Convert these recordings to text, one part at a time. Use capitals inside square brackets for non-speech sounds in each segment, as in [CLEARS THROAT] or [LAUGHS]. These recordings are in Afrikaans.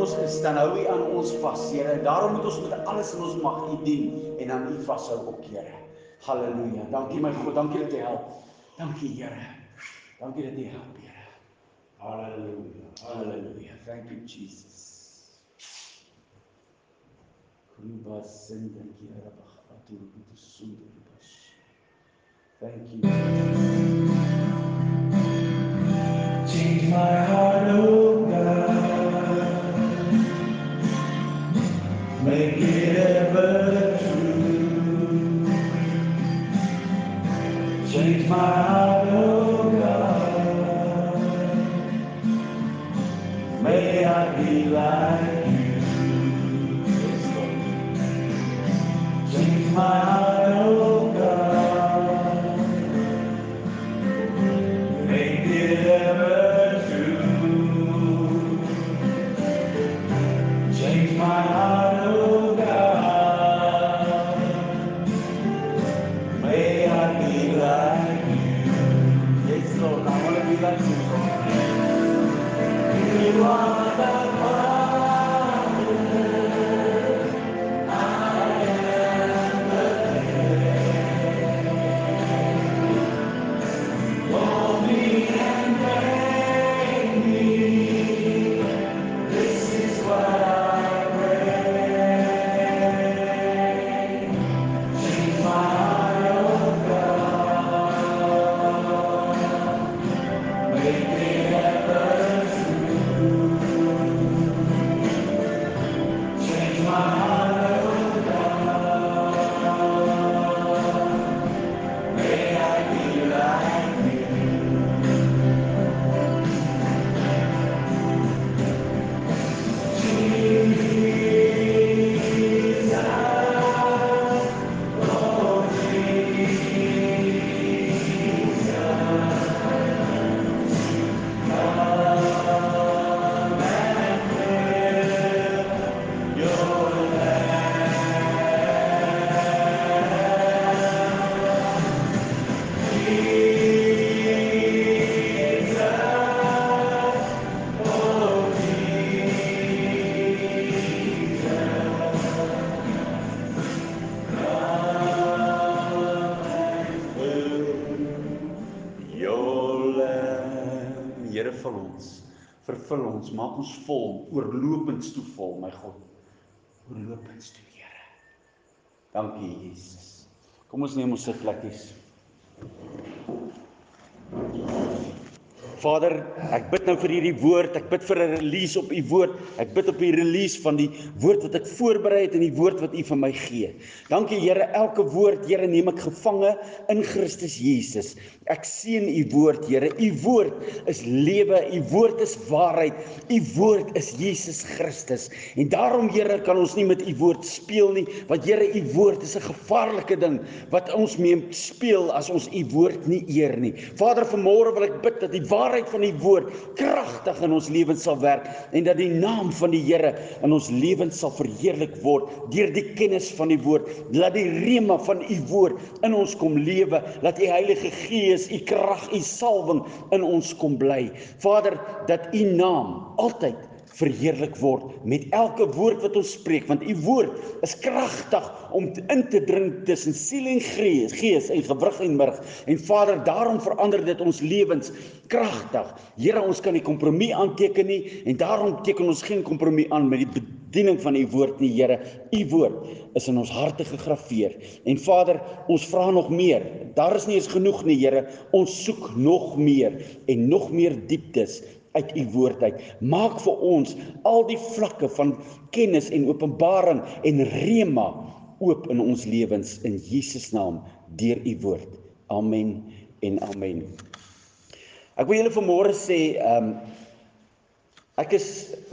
ons is, dan hou U aan ons vas, Here. En daarom moet ons met alles in ons mag U dien en aan U vashou op, Here. Halleluja. Dankie my God, dankie dat U help. Dankie Here. Dankie dat U help, Here. Halleluja. Halleluja. Thank you Jesus. Kuba sendeki arabah atur bitu sundur baş. Thank you. Jesus. Change my heart, oh. my heart. Ons, maak ons vol, oorlopends toe vol, my God. Oorlopends toe, Here. Dankie Jesus. Kom ons neem ons sitplekkies. Vader, ek bid nou vir hierdie woord. Ek bid vir 'n release op u woord. Ek bid op die release van die woord wat ek voorberei het en die woord wat u vir my gee. Dankie Here, elke woord, Here, neem ek gevange in Christus Jesus. Ek seën u woord, Here. U woord is lewe, u woord is waarheid. U woord is Jesus Christus. En daarom, Here, kan ons nie met u woord speel nie, want Here, u woord is 'n gevaarlike ding wat ons mee speel as ons u woord nie eer nie. Vader, vanmôre wil ek bid dat die waarheid van die woord kragtig in ons lewens sal werk en dat die naam van die Here in ons lewens sal verheerlik word deur die kennis van die woord. Laat die rema van u woord in ons kom lewe. Laat u Heilige Gees, u krag, u salwing in ons kom bly. Vader, dat u naam altyd verheerlik word met elke woord wat ons spreek want u woord is kragtig om in te dring tussen siel en gees, gees en gewrig en murg. En Vader, daarom verander dit ons lewens kragtig. Here, ons kan nie kompromie aanteken nie en daarom teken ons geen kompromie aan met die bediening van u woord nie, Here. U woord is in ons harte gegraveer. En Vader, ons vra nog meer. Daar is nie eens genoeg nie, Here. Ons soek nog meer en nog meer dieptes uit u woord uit. Maak vir ons al die vlakke van kennis en openbaring en rema oop in ons lewens in Jesus naam deur u woord. Amen en amen. Ek wil julle vanmôre sê, ehm um, ek is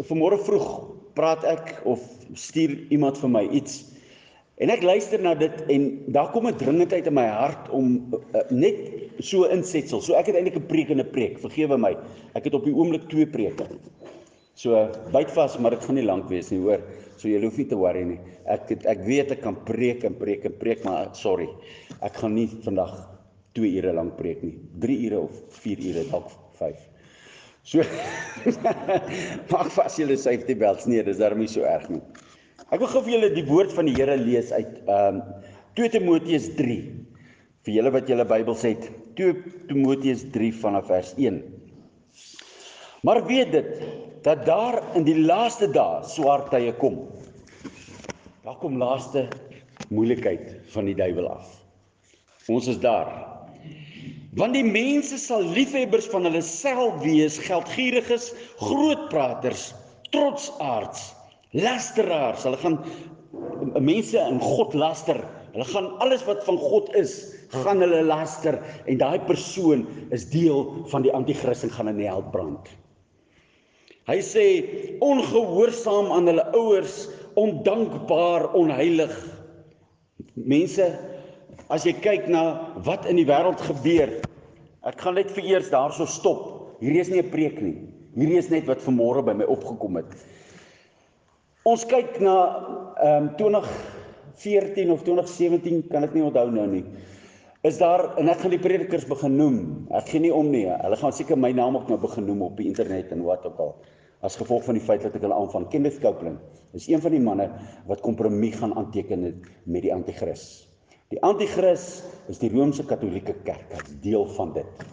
vanmôre vroeg praat ek of stuur iemand vir my iets en ek luister na dit en daar kom 'n dringendheid in my hart om uh, net so insetsel. So ek het eintlik 'n preek en 'n preek. Vergewe my. Ek het op die oomblik twee preke. So byt vas, maar dit gaan nie lank wees nie, hoor. So jy hoef nie te worry nie. Ek het, ek weet ek kan preek en preek en preek, maar sorry. Ek gaan nie vandag 2 ure lank preek nie. 3 ure of 4 ure dalk 5. So [LAUGHS] maak vas julle safety belts nee, dis daarmee so erg nie. Ek wil gou vir julle die woord van die Here lees uit ehm um, 2 Timoteus 3. Vir julle wat julle Bybels het, 2 Timoteus 3 vanaf vers 1. Maar weet dit dat daar in die laaste dae swaar tye kom. Daar kom laaste moeilikheid van die duiwel af. Ons is daar. Want die mense sal liefhebbers van hulle self wees, geldgieriges, grootpraters, trotsaards, lasteraars. Hulle gaan mense in God laster. Hulle gaan alles wat van God is, gaan hulle laster en daai persoon is deel van die anti-kris en gaan in die hel brand. Hy sê ongehoorsaam aan hulle ouers, ondankbaar, onheilig. Mense, as jy kyk na wat in die wêreld gebeur, ek gaan net vir eers daarso stop. Hierdie is nie 'n preek nie. Hierdie is net wat vanmôre by my opgekom het. Ons kyk na ehm um, 2014 of 2017, kan ek nie onthou nou nie. Is daar en ek gaan die predikers begin noem. Ek gee nie om nie. Hulle gaan seker my naam ook nou begin noem op die internet en wat ook al as gevolg van die feit dat ek hulle aanvang. Kenneth Copeland is een van die manne wat kompromie gaan aanteken met die anti-kris. Die anti-kris is die Romeinse Katolieke Kerk, as deel van dit.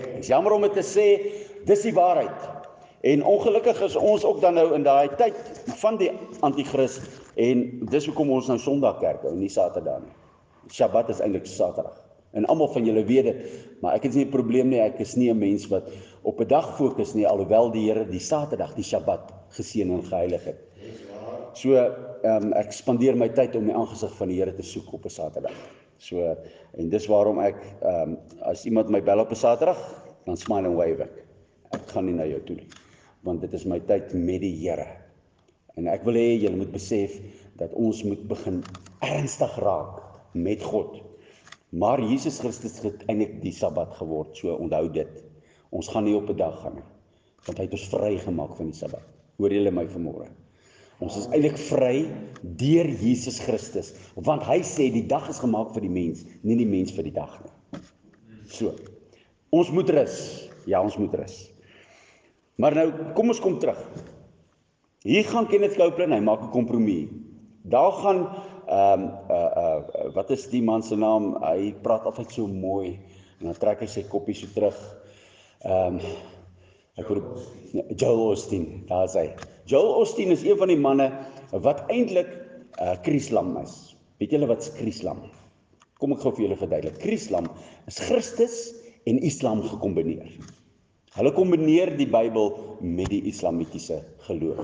Ek is jammer om dit te sê, dis die waarheid. En ongelukkig is ons ook dan nou in daai tyd van die anti-kris en dis hoekom ons nou Sondag kerk hou, nie Saterdag nie. Sabbat is eintlik Saterdag. En almal van julle weet dit, maar ek het nie 'n probleem nie. Ek is nie 'n mens wat op 'n dag fokus nie, alhoewel die Here die Saterdag, die Sabbat geseën en geheilig het. So, ehm um, ek spandeer my tyd om die aangesig van die Here te soek op 'n Saterdag. So en dis waarom ek ehm um, as iemand my bel op 'n Saterdag, dan smile and wave ek. Ek gaan nie na jou toe nie, want dit is my tyd met die Here. En ek wil hê julle moet besef dat ons moet begin ernstig raak met God. Maar Jesus Christus het eintlik die Sabbat geword, so onthou dit. Ons gaan nie op 'n dag gaan nie, want hy het ons vrygemaak van die Sabbat. Hoor julle my vanmôre? Ons is eintlik vry deur Jesus Christus, want hy sê die dag is gemaak vir die mens, nie die mens vir die dag nie. So. Ons moet rus. Ja, ons moet rus. Maar nou, kom ons kom terug. Hier gaan Kenneth Copeland, hy maak 'n kompromie. Daar gaan ehm um, uh uh wat is die man se naam? Hy praat altyd so mooi en dan trek hy sy koppie so terug. Ehm um, Ek probeer ja, Joel Osteen, daar is hy. Joel Osteen is een van die manne wat eintlik 'n uh, krieslam is. Weet julle wat 'n krieslam? Kom ek gou vir julle verduidelik. Krieslam is Christus en Islam gekombineer. Hulle kombineer die Bybel met die islamitiese geloof.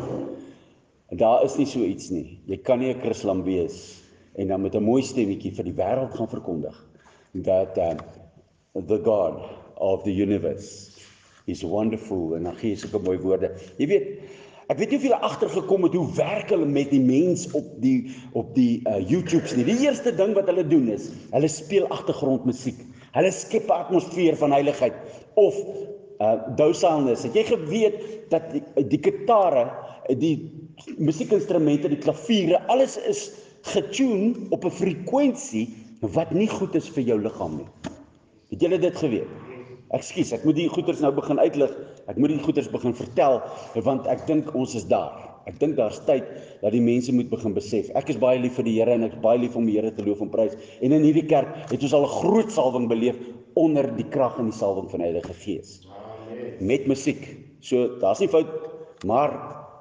En daar is nie so iets nie. Jy kan nie 'n Chrislam wees en dan met 'n mooi stemmetjie vir die wêreld gaan verkondig dat uh, the God of the universe is wonderful en dan gee sulke mooi woorde. Jy weet, ek weet nie of julle agtergekom het hoe werk hulle met die mens op die op die uh, YouTubes nie. Die eerste ding wat hulle doen is, hulle speel agtergrondmusiek. Hulle skep 'n atmosfeer van heiligheid of uh dousalnes. Het jy geweet dat die, die gitare, die musiekinstrumente, die klaviere, alles is getune op 'n frekwensie wat nie goed is vir jou liggaam nie. Het julle dit geweet? Ekskuus, ek moet die goeters nou begin uitlig. Ek moet die goeters begin vertel want ek dink ons is daar. Ek dink daar's tyd dat die mense moet begin besef. Ek is baie lief vir die Here en ek is baie lief om die Here te loof en prys. En in hierdie kerk het ons al 'n groot salwing beleef onder die krag en die salwing van die Heilige Gees. Met musiek. So daar's nie fout, maar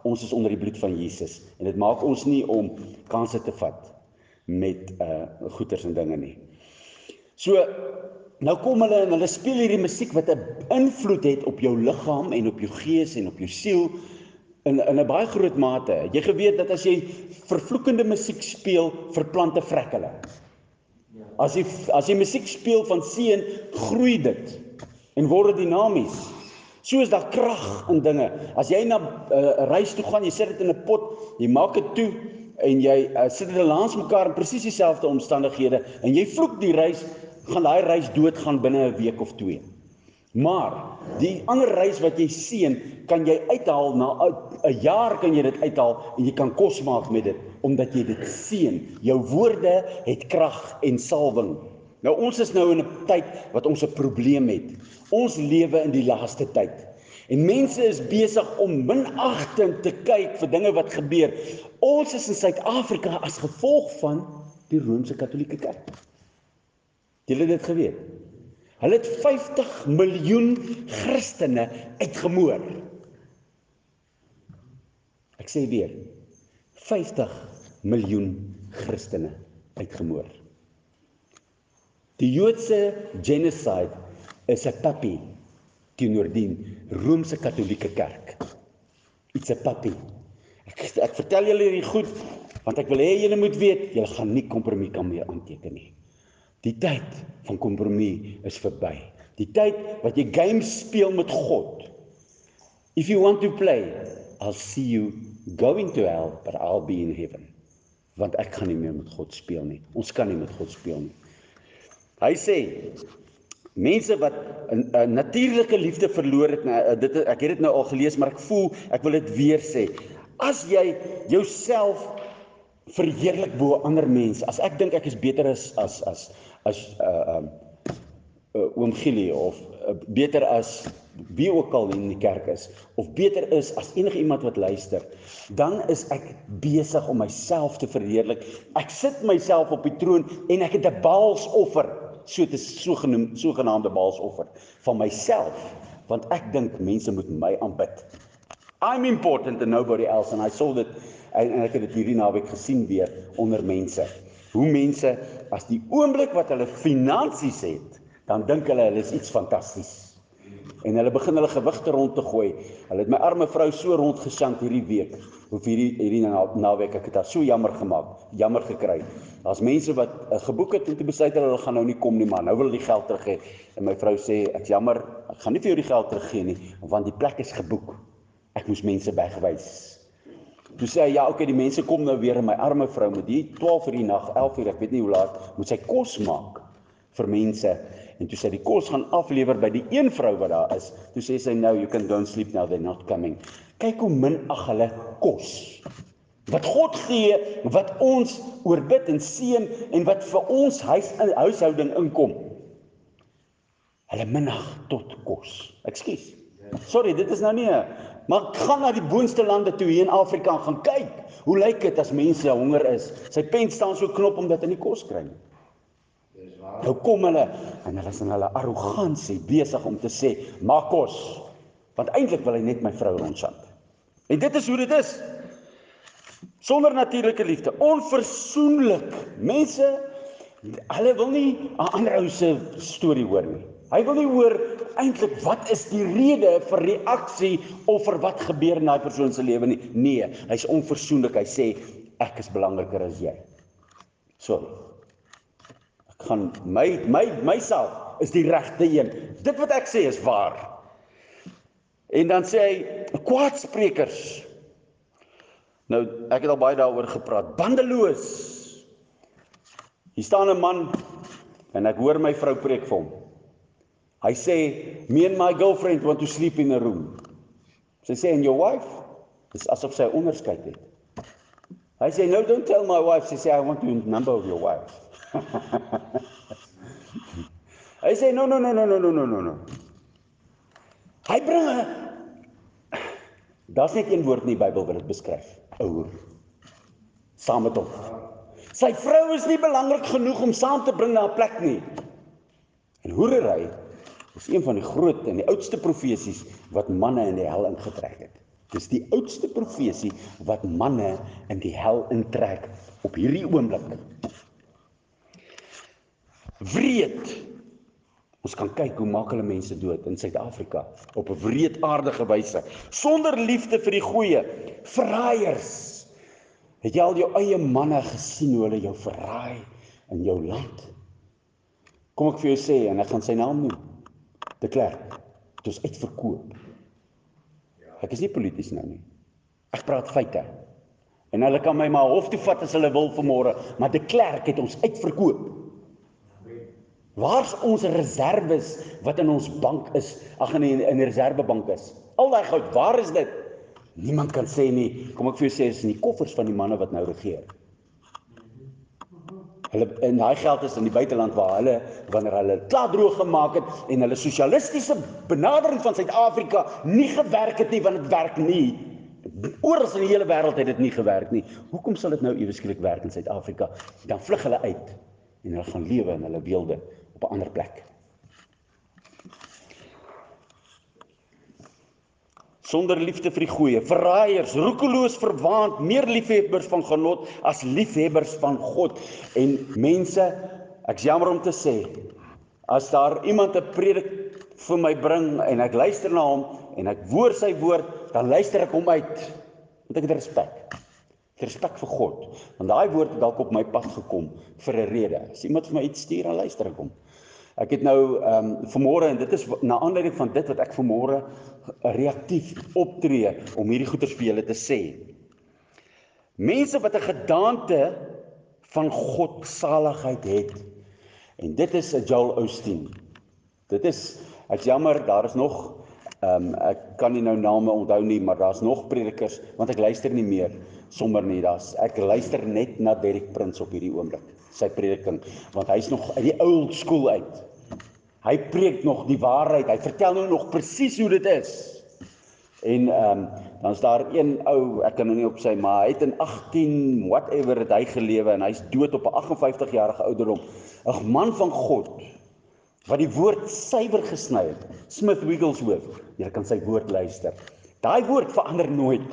ons is onder die bloed van Jesus en dit maak ons nie om kansse te vat met uh goeters en dinge nie. So nou kom hulle en hulle speel hierdie musiek wat 'n invloed het op jou liggaam en op jou gees en op jou siel in in 'n baie groot mate. Jy geweet dat as jy vervloekende musiek speel, verplante vrek hulle. As jy as jy musiek speel van seën, groei dit en word dinamies. So is daar krag in dinge. As jy na 'n uh, reis toe gaan, jy sit dit in 'n pot, jy maak dit toe en jy uh, sit dit langs mekaar in presies dieselfde omstandighede en jy vloek die reis, gaan daai reis doodgaan binne 'n week of twee. Maar die ander reis wat jy seën, kan jy uithaal na 'n jaar kan jy dit uithaal en jy kan kos maak met dit omdat jy dit seën. Jou woorde het krag en salwing. Nou ons is nou in 'n tyd wat ons 'n probleem het. Ons lewe in die laaste tyd. En mense is besig om minagting te kyk vir dinge wat gebeur. Ons is in Suid-Afrika as gevolg van die Romeinse Katolieke Kerk. Julle het dit geweet. Hulle het 50 miljoen Christene uitgemoor. Ek sê weer 50 miljoen Christene uitgemoor. Die Joodse genocide is 'n puppy teenoor die Romeinse Katolieke Kerk. It's a puppy. Ek ek vertel julle hierdie goed want ek wil hê julle moet weet, julle gaan nie kompromie kan meer aanteken nie. Die tyd van kompromie is verby. Die tyd wat jy games speel met God. If you want to play, I'll see you going to hell, but I'll be in heaven. Want ek gaan nie meer met God speel nie. Ons kan nie met God speel nie. Hy sê mense wat 'n natuurlike liefde verloor het, nou, dit ek het dit nou al gelees, maar ek voel ek wil dit weer sê. As jy jouself verheerlik bo ander mense, as ek dink ek is beter as as as as uh um uh, oom Gillie of uh, beter as wie ook al in die kerk is of beter is as enige iemand wat luister, dan is ek besig om myself te verheerlik. Ek sit myself op die troon en ek het 'n baalsoffer so te sogenoem sogenaamde baalsoffer van myself want ek dink mense moet my aanbid. I'm important and nobody else and I saw that en ek het dit hierdie naweek gesien weer onder mense. Hoe mense as die oomblik wat hulle finansies het, dan dink hulle hulle is iets fantasties. En hulle begin hulle gewigte rond te gooi. Hulle het my arme vrou so rondgesant hierdie week. Hoe hierdie hierdie naweek ek het haar so jammer gemaak, jammer gekry. Daar's mense wat uh, geboek het en toe besluit hulle gaan nou nie kom nie, maar nou wil hulle die geld terug hê. En my vrou sê ek jammer, ek gaan nie vir jou die geld teruggee nie, want die plek is geboek. Ek moes mense wegwys. Toe sê hy ja, okay, die mense kom nou weer en my arme vrou moet hier 12 uur die nag, 11 uur, ek weet nie hoe laat, moet sy kos maak vir mense. En toe sê die kos gaan aflewer by die een vrou wat daar is. Toe sê sy nou, you can and sleep now, they're not coming. Kyk hoe min ag hulle kos wat God gee, wat ons oorbid en seën en wat vir ons huis in huishouding inkom. Hulle minag tot kos. Ekskuus. Sorry, dit is nou nie 'n maar gaan na die boonste lande toe hier in Afrika en gaan kyk. Hoe lyk dit as mense honger is? Sy pen staan so knop omdat hulle nie kos kry nie. Dis waar. Nou kom hulle en hulle is in hulle arrogansie besig om te sê, "Maak kos." Want eintlik wil hy net my vrou rondsand. En dit is hoe dit is. Sonder natuurlike liefde, onversoenlik. Mense hulle wil nie 'n ander ou se storie hoor nie. Hy wil nie hoor eintlik wat is die rede vir reaksie of vir wat gebeur in daai persoon se lewe nie. Nee, hy's onversoenlik. Hy sê ek is belangriker as jy. Sorry. Ek gaan my my myself is die regte een. Dit wat ek sê is waar. En dan sê hy kwaadsprekers. Nou, ek het al baie daaroor gepraat. Bandeloos. Hier staan 'n man en ek hoor my vrou preek vir hom. Hy sê, "Me and my girlfriend want to sleep in a room." Sy sê, "And your wife?" Dis asof sy onderskeid het. Hy sê, "No, don't tell my wife." Sy sê, "I want to number of your wife." [LAUGHS] Hy sê, "No, no, no, no, no, no, no, no, no." Hy bring 'n Daar's net een woord in die Bybel wat dit beskryf. Ouer. Saam met hom. Sy vrou is nie belangrik genoeg om saam te bring na 'n plek nie. En hoerery is een van die groot en die oudste profesies wat manne in die hel ingetrek het. Dis die oudste profesie wat manne in die hel intrek op hierdie oomblik. Wreed Ons kan kyk hoe maak hulle mense dood in Suid-Afrika op 'n wreedaardige wyse sonder liefde vir die goeie. Verraaiers. Het jy al jou eie manne gesien hoe hulle jou verraai in jou land? Kom ek vir jou sê en ek gaan sy naam noem. De Klerk. Dit is uitverkoop. Ek is nie polities nou nie. Ek praat feite. En hulle kan my maar hof toe vat as hulle wil vanmôre, maar De Klerk het ons uitverkoop. Waar's ons reserves wat in ons bank is? Ag in die, in die reservebank is. Al daai goud, waar is dit? Niemand kan sê nie. Kom ek vir jou sê, is in die koffers van die manne wat nou regeer. Hulle en daai geld is in die buiteland waar hulle wanneer hulle klaar droog gemaak het en hulle sosialistiese benadering van Suid-Afrika nie gewerk het nie want dit werk nie. Oral in die hele wêreld het dit nie gewerk nie. Hoekom sal dit nou ewe skielik werk in Suid-Afrika? Dan vlug hulle uit en hulle gaan lewe in hulle weelde op 'n ander plek. Sonder liefde vir die goeie, verraaiers, roekeloos verwaand, meer liefhebbers van genot as liefhebbers van God. En mense, ek's jammer om te sê, as daar iemand 'n predik vir my bring en ek luister na hom en ek hoor sy woord, dan luister ek hom uit met ek het respek respek vir God. Want daai woord het dalk op my pad gekom vir 'n rede. As iemand vir my iets stuur, dan luister ek hom. Ek het nou ehm um, vanmôre en dit is na aanleiding van dit wat ek vanmôre reaktief optree om hierdie goeters vir julle te sê. Mense wat 'n gedagte van God saligheid het. En dit is Joel Osteen. Dit is ek jammer, daar is nog ehm um, ek kan nie nou name onthou nie, maar daar's nog predikers want ek luister nie meer sommer nie. Das ek luister net na Derek Prins op hierdie oomblik. Sy prediking want hy's nog uit die old school uit. Hy preek nog die waarheid. Hy vertel nou nog presies hoe dit is. En ehm um, dan's daar een ou, ek kan nou nie op sy maar hy het in 18 whatever het hy gelewe en hy's dood op 'n 58 jarige ouderdom. 'n Man van God wat die woord suiwer gesny het. Smith Wigglesworth. Jy kan sy woord luister. Daai woord verander nooit.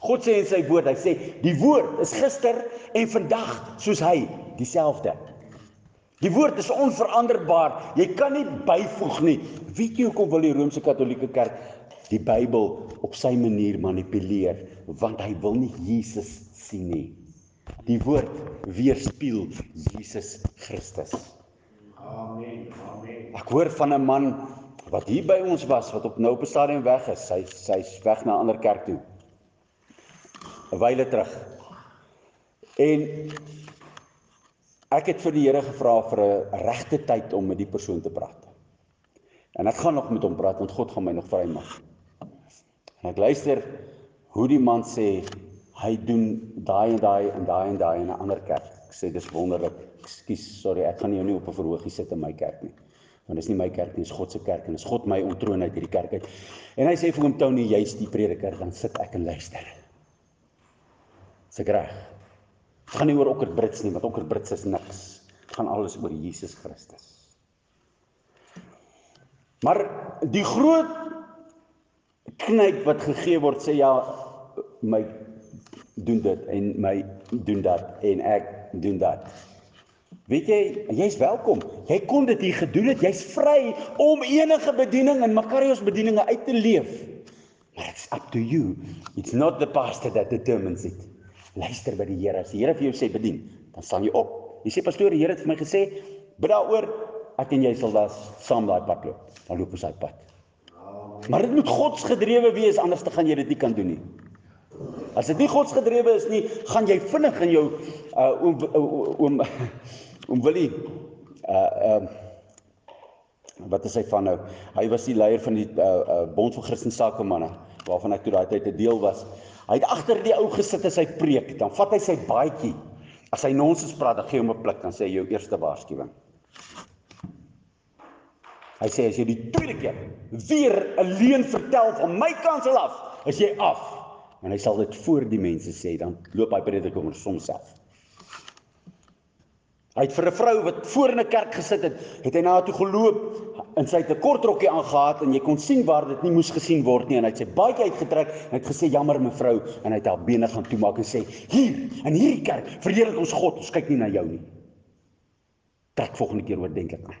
God sê in sy woord, hy sê die woord is gister en vandag soos hy dieselfde. Die woord is onveranderbaar. Jy kan nie byvoeg nie. Weet jy hoekom wil die Romeinse Katolieke Kerk die Bybel op sy manier manipuleer? Want hy wil nie Jesus sien nie. Die woord weerspieël Jesus Christus. Amen. Amen. Ek hoor van 'n man wat hier by ons was wat op nou op 'n stadium weg is. Hy sy's weg na 'n ander kerk toe. 'n wyle terug. En ek het vir die Here gevra vir 'n regte tyd om met die persoon te praat. En ek gaan nog met hom praat want God gaan my nog vrymaak. En ek luister hoe die man sê hy doen daai en daai en daai en daai in 'n ander kerk. Ek sê dis wonderlik. Ekskuus, sorry, ek gaan jou nie op 'n verhoogie sit in my kerk nie. Want dis nie my kerk nie, dis God se kerk en dis God my ontroon uit hierdie kerk uit. En hy sê vir hom Tony, jy's die prediker, dan sit ek en luister. Dis reg. Dit gaan nie oor Okker Brits nie, want Okker Brits is niks. Dit gaan alles oor Jesus Christus. Maar die groot knyp wat gegee word sê ja my doen dit en my doen dat en ek doen dat. Weet jy, jy's welkom. Jy kon dit hier gedoen het. Jy's vry om enige bediening in Makarios bedieninge uit te leef. Maar it's up to you. It's not the pastor that determines it. Luister by die Here. As die Here vir jou sê bedien, dan staan jy op. Jy sê pastoor, die Here het vir my gesê, bid daaroor, ek en jy sal daar saam daai pad loop. Dan loop ons daai pad. Maar dit moet godsgedrewe wees anders te gaan jy dit nie kan doen nie. As dit nie godsgedrewe is nie, gaan jy vinnig in jou uh oom oom [LAUGHS] oom Willie uh uh wat is hy van nou? Hy was die leier van die uh, uh Bond vir Christen Sakemanne waarvan ek toe daai tyd 'n deel was. Hy het agter die ou gesit in sy preek, dan vat hy sy baadjie. As hy nonsens praat, dan gee hom 'n pluk, dan sê hy jou eerste waarskuwing. Hy sê as jy die tweede keer weer 'n leuen vertel van my kansel af, is jy af. En hy sal dit voor die mense sê, dan loop hy prediker oor homself. Hy het vir 'n vrou wat voor in 'n kerk gesit het, het hy na haar toe geloop en sy het 'n kort rokkie aangetree en jy kon sien waar dit nie moes gesien word nie en hy het sy baadjie uitgetrek en hy het gesê jammer mevrou en hy het haar bene gaan toemaak en sê hier in hierdie kerk verheerlik ons God, ons kyk nie na jou nie. Trek volgende keer oordentlik aan.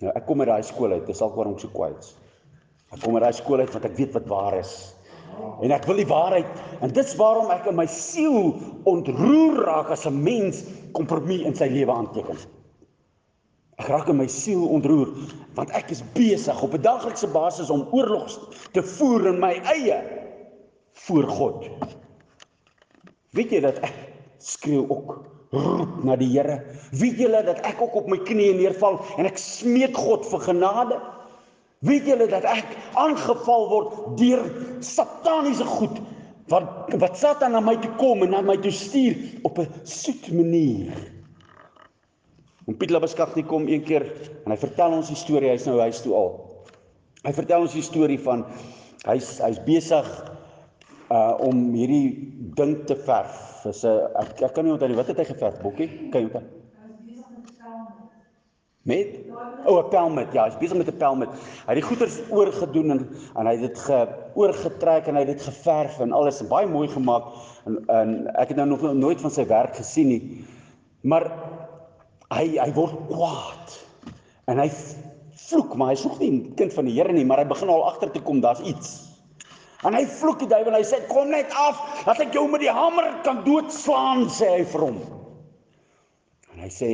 Nou ek kom uit daai skool uit, dis al waarom ek so kwaai is. Ek kom uit daai skool uit want ek weet wat waar is. En ek wil die waarheid en dit's waarom ek in my siel ontroer raak as 'n mens kompromie in sy lewe aanteken. Ek raak in my siel ontroer want ek is besig op 'n daglikse basis om oorlog te voer in my eie voor God. Weet jy dat ek skreeu ook roep na die Here. Weet julle dat ek ook op my knieë neerval en ek smeek God vir genade? Weet julle dat ek aangeval word deur sataniese goed wat wat Satan na my toe kom en na my toe stuur op 'n soet manier. En Piet Labuskaghni kom een keer en hy vertel ons die storie, hy's nou huis toe al. Hy vertel ons die storie van hy's hy's besig uh om hierdie ding te verf. Dis 'n ek, ek kan nie onthou nie wat het hy geverf, Bokkie? Jy onthou? Met o, 'n pelmet. Ja, hy's besig met 'n pelmet. Hy het die goeders oorgedoen en en hy het dit ge oorgetrek en hy het dit geverf en alles baie mooi gemaak en en ek het nou nog nooit van sy werk gesien nie. Maar hy hy word kwaad. En hy vloek, maar hy's nog nie kind van die Here nie, maar hy begin al agter te kom daar's iets. En hy vloek die duiwel en hy sê kom net af dat ek jou met die hamer kan doodslaan sê hy vir hom. En hy sê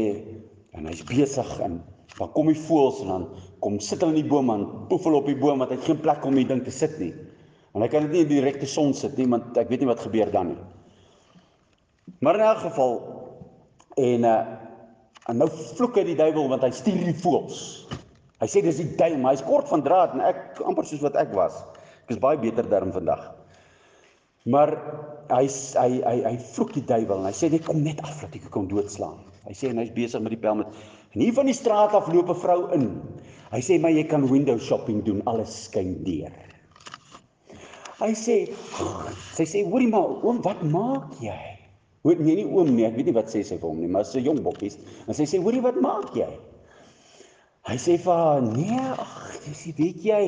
en hy's besig en dan kom die voëls en dan kom sit hulle in die boom en poef hulle op die boom want hy het geen plek om die ding te sit nie. En hy kan dit nie in die direkte son sit nie want ek weet nie wat gebeur dan nie. Maar in elk geval en uh en nou vloek hy die duiwel want hy stuur die voëls. Hy sê dis die duiwel, maar hy's kort van draad en ek amper soos wat ek was. Ek is baie beter daarin vandag. Maar hy hy hy hy vloek die duiwel en hy sê net kom net af dat ek jou kan doodslaan. Hy sê en hy's besig met die pel met en hier van die straat af loop 'n vrou in. Hy sê maar jy kan window shopping doen, alles skyn deur. Hy sê sy sê hoorie maar oom wat maak jy? Hoor nee nie oom nie, ek weet nie wat sê sy vir hom nie, maar sy jong bokkies. En sy sê hoorie wat maak jy? Hy sê vir haar, nee, ag, dis weet jy,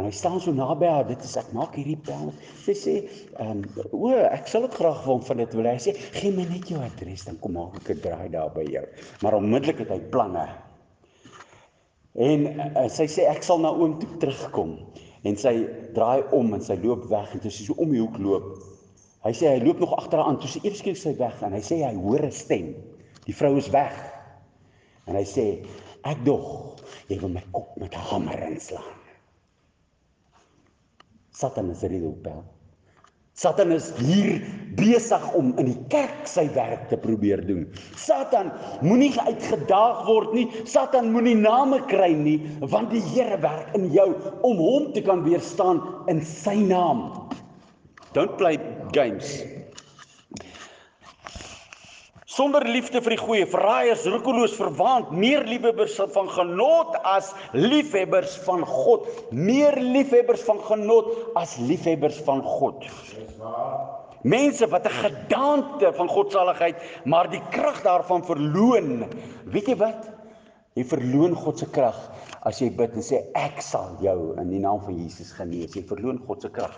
en hy staan so naby haar, dit is ek maak hierdie pel. Sy sê, ehm, um, o, ek sal dit graag wil van dit wil. Hy sê, gee my net jou adres dan kom maak ek 'n draai daar by jou. Maar onmiddellik het hy planne. En uh, sy sê ek sal na oom toe terugkom. En sy draai om en sy loop weg en sy so om die hoek loop. Hy sê hy loop nog agter haar aan, toe sy eers skielik sy weg en hy sê hy hoor 'n stem. Die vrou is weg. En hy sê Ek dog jy wil my kop met 'n hamer inslaan. Satan is redelpel. Satan is hier besig om in die kerk sy werk te probeer doen. Satan moenie uitgedaag word nie. Satan moenie name kry nie, want die Here werk in jou om hom te kan weerstaan in sy naam. Don't play games. Sonder liefde vir die goeie, verraaiers, roekeloos, verwaand, meer liefhebbers van genot as liefhebbers van God, meer liefhebbers van genot as liefhebbers van God. Mense wat 'n gedaante van godsaligheid, maar die krag daarvan verloon. Weet jy wat? Jy verloon God se krag as jy bid en sê ek sal jou in die naam van Jesus genees. Jy verloon God se krag.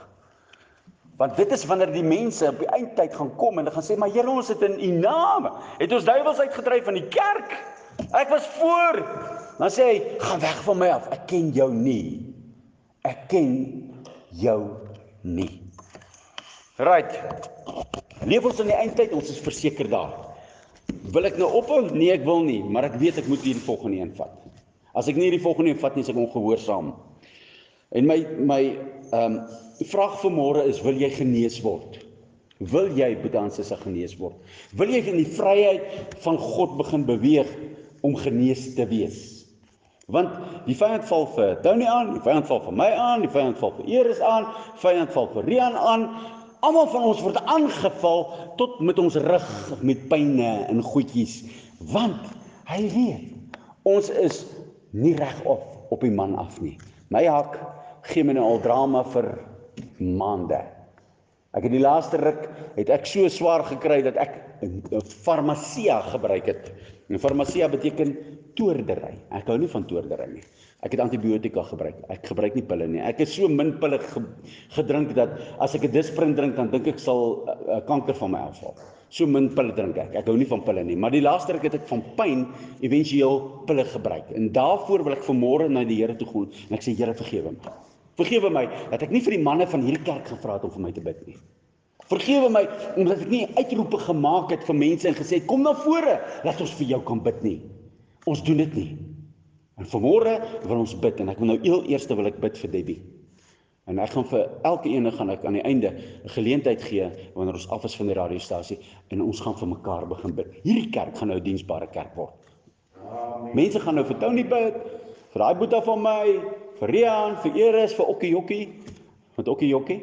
Want dit is wanneer die mense op die eindtyd gaan kom en hulle gaan sê maar Here ons het in u naam het ons duiwels uitgedryf van die kerk. Ek was voor. Dan sê hy gaan weg van my af. Ek ken jou nie. Ek ken jou nie. Right. Leef ons in die eindtyd, ons is verseker daar. Wil ek nou ophou? Nee, ek wil nie, maar ek weet ek moet hierdie volgende een vat. As ek nie hierdie volgende een vat nie, is ek ongehoorsaam. En my my ehm um, vraag vir môre is wil jy genees word? Wil jy bedanse se genees word? Wil jy in die vryheid van God begin beweeg om genees te wees? Want die vyand val vir Tony aan, die vyand val vir my aan, die vyand val vir Eris aan, vyand val vir Rian aan. Almal van ons word aangeval tot met ons rug met pyne en goedjies, want hy weet ons is nie reg op op die man af nie. My hak gee my nou al drama vir maande. Ek het die laaste ruk het ek so swaar gekry dat ek 'n farmasia gebruik het. En farmasia beteken toordery. Ek hou nie van toordery nie. Ek het antibiotika gebruik. Ek gebruik nie pille nie. Ek het so min pille ge, gedrink dat as ek 'n Disprin drink dan dink ek sal 'n uh, kanker van my afval. So min pille drink ek. Ek hou nie van pille nie, maar die laaste ruk het ek van pyn éventueel pille gebruik. En daarvoor wil ek vanmôre na die Here toe gaan en ek sê Here vergewe my. Vergewe my dat ek nie vir die manne van hierdie kerk gevra het om vir my te bid nie. Vergewe my omdat ek nie uitroepe gemaak het vir mense en gesê kom na vore dat ons vir jou kan bid nie. Ons doen dit nie. En vanmôre wil ons bid en ek wil nou heel eerste wil ek bid vir Debbie. En ek gaan vir elke ene gaan ek aan die einde 'n geleentheid gee wanneer ons af is van die radiostasie en ons gaan vir mekaar begin bid. Hierdie kerk gaan nou 'n diensbare kerk word. Amen. Mense gaan nou vir Tony bid, vir daai boetie van my, vir Rian, vir Eris, vir Okkie Jokkie. Met Okkie Jokkie.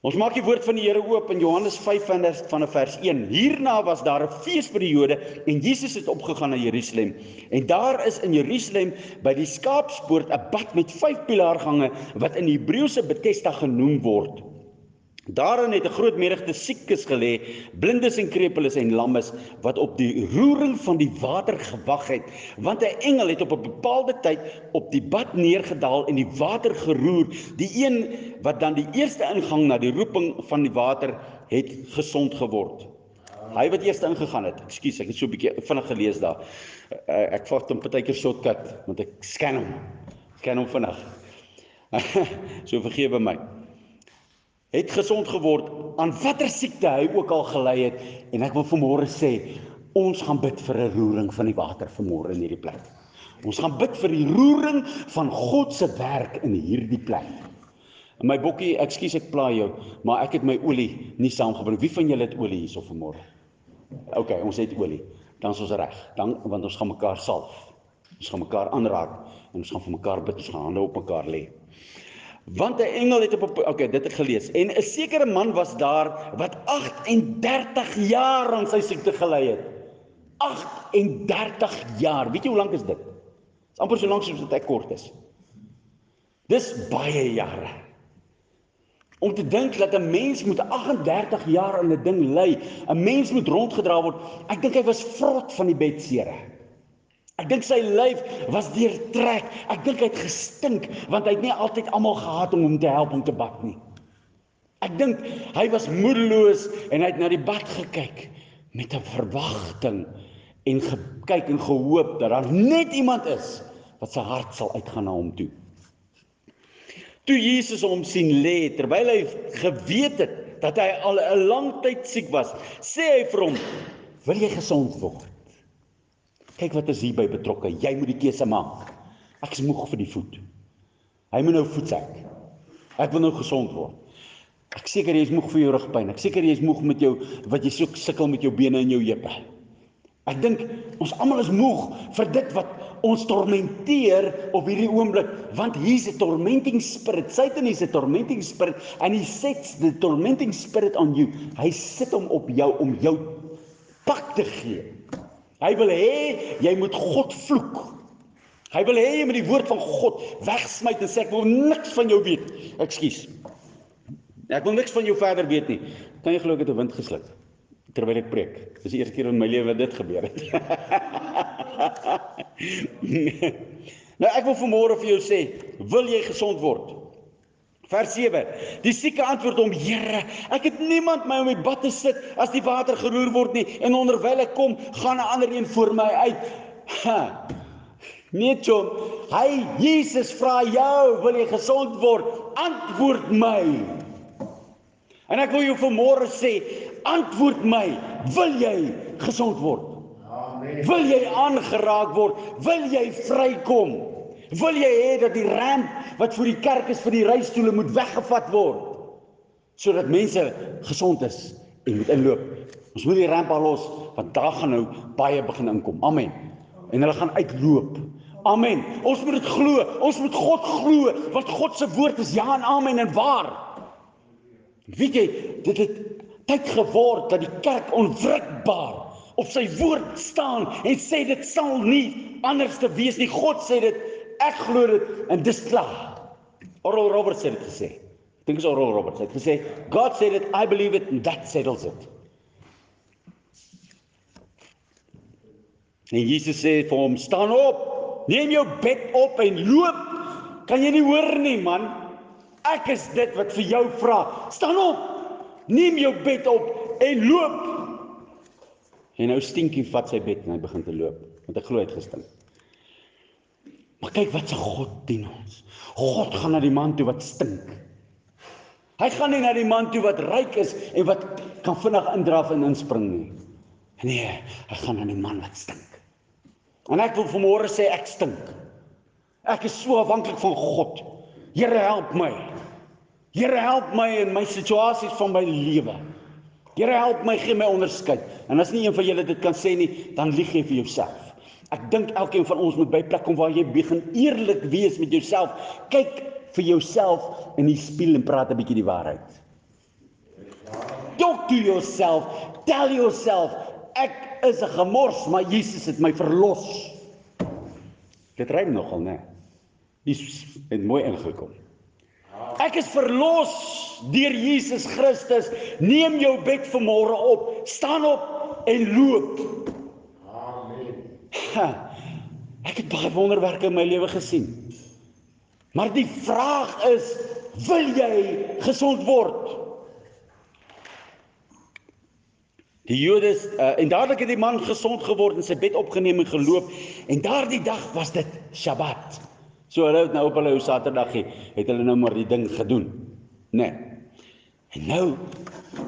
Ons maak die woord van die Here oop in Johannes 5 van vers 1. Hierna was daar 'n feesperiode en Jesus het opgegaan na Jerusalem. En daar is in Jerusalem by die skaapspoort 'n bad met 5 pilaargange wat in Hebreëse Bethesda genoem word. Daarin het 'n groot menigte siekes gelê, blindes en krepeles en lammes wat op die roering van die water gewag het, want 'n engel het op 'n bepaalde tyd op die bad neergedaal en die water geroer. Die een wat dan die eerste ingang na die roeping van die water het gesond geword. Hy wat eers ingegaan het. Ekskuus, ek het so 'n bietjie vinnig gelees daar. Uh, ek vat hom partykeer shortcut want ek scan hom. Scan hom vinnig. [LAUGHS] so vergewe my het gesond geword aan watter siekte hy ook al gely het en ek wil vanmôre sê ons gaan bid vir 'n roering van die water vanmôre in hierdie plek. Ons gaan bid vir die roering van God se werk in hierdie plek. En my bokkie, ekskuus ek pla jou, maar ek het my olie nie saamgebring. Wie van julle het olie hierso vanmôre? OK, ons het olie. Dan is ons reg. Dan want ons gaan mekaar salf. Ons gaan mekaar aanraak en ons gaan vir mekaar bid. Ons gaan hande op mekaar lê. Want 'n engel het op okay, dit het gelees. En 'n sekere man was daar wat 38 jaar aan sy siekte gely het. 38 jaar. Weet jy hoe lank is dit? Dis amper so lank soos wat ek kort is. Dis baie jare. Om te dink dat 'n mens moet 38 jaar aan 'n ding ly, 'n mens moet rondgedra word. Ek dink hy was vrot van die bedsere. Ek dink sy lyf was deurtrek. Ek dink hy het gestink want hy het nie altyd almal gehad om hom te help om te bak nie. Ek dink hy was moedeloos en hy het na die bad gekyk met 'n verwagting en gekyk en gehoop dat daar net iemand is wat sy hart sal uitgaan na hom toe. Toe Jesus hom sien lê terwyl hy geweet het dat hy al 'n lang tyd siek was, sê hy vir hom: "Wil jy gesond word?" Kyk wat is hierby betrokke. Jy moet die keuse maak. Ek is moeg vir die voet. Hy moet nou voetsek. Ek wil nou gesond word. Ek seker jy is moeg vir jou rugpyn. Ek seker jy is moeg met jou wat jy soek sukkel met jou bene en jou heupe. Ek dink ons almal is moeg vir dit wat ons tormenteer op hierdie oomblik want hier's 'n tormenting spirit. Satan is 'n tormenting spirit and he sets the tormenting spirit on you. Hy sit hom op jou om jou pak te gee. Hy wil hê jy moet God vloek. Hy wil hê jy moet die woord van God wegsmyt en sê ek wil niks van jou weet. Ekskuus. Ek wil niks van jou verder weet nie. Kan jy glo ek het 'n wind gesluk? terwyl ek preek. Dis die eerste keer in my lewe dit gebeur het. [LAUGHS] nou ek wil vanmôre vir jou sê, wil jy gesond word? Vers 7. Die sieke antwoord hom: Here, ek het niemand my om die bad te sit as die water geroer word nie en onderwyl ek kom, gaan 'n ander een voor my uit. Ha. Nee, John, hy Jesus vra jou, wil jy gesond word? Antwoord my. En ek wil jou vanmôre sê, antwoord my, wil jy gesond word? Amen. Wil jy aangeraak word? Wil jy vrykom? Wil jy hê dat die ramp wat vir die kerk is vir die reistoole moet weggevat word sodat mense gesond is en moet inloop. Ons moet die ramp al los want daar gaan nou baie begin inkom. Amen. En hulle gaan uitloop. Amen. Ons moet dit glo. Ons moet God glo want God se woord is ja en amen en waar. Weet jy, dit het tyd geword dat die kerk onwrikbaar op sy woord staan en sê dit sal nie anders te wees nie. God sê dit, ek glo dit en dis klaar. Oral Roberts het dit gesê. Ek dink is Oral Roberts het gesê, God said it, I believe it and that settles it. En Jesus sê vir hom, staan op, neem jou bed op en loop. Kan jy nie hoor nie, man? Ek is dit wat vir jou vra. Staan op. Neem jou bed op en loop. En nou stinkie vat sy bed en hy begin te loop, want hy glo hy het gestink. Maar kyk wat se God dien ons. God gaan na die man toe wat stink. Hy gaan nie na die man toe wat ryk is en wat kan vinnig indraf en inspring nie. Nee, hy gaan na die man wat stink. En ek wil vanmôre sê ek stink. Ek is so afhanklik van God. Here help my. Here help my in my situasies van my lewe. Here help my gee my onderskeid. En as nie een van julle dit kan sê nie, dan lieg jy vir jouself. Ek dink elkeen van ons moet by plek kom waar jy begin eerlik wees met jouself. Kyk vir jouself in die spieël en praat 'n bietjie die waarheid. Talk to yourself. Tell yourself ek is 'n gemors, maar Jesus het my verlos. Dit ry nogal, né? Dis het mooi ingekom. Ek is verlos deur Jesus Christus. Neem jou bed vanmôre op, staan op en loop. Ha, ek het baie wonderwerke in my lewe gesien. Maar die vraag is, wil jy gesond word? Die Jode uh, en dadelik het die man gesond geword en sy bed opgeneem en geloop en daardie dag was dit Sabbat. So hulle het nou op hulle Saterdag het hulle nou maar die ding gedoen. Né? Nee. En nou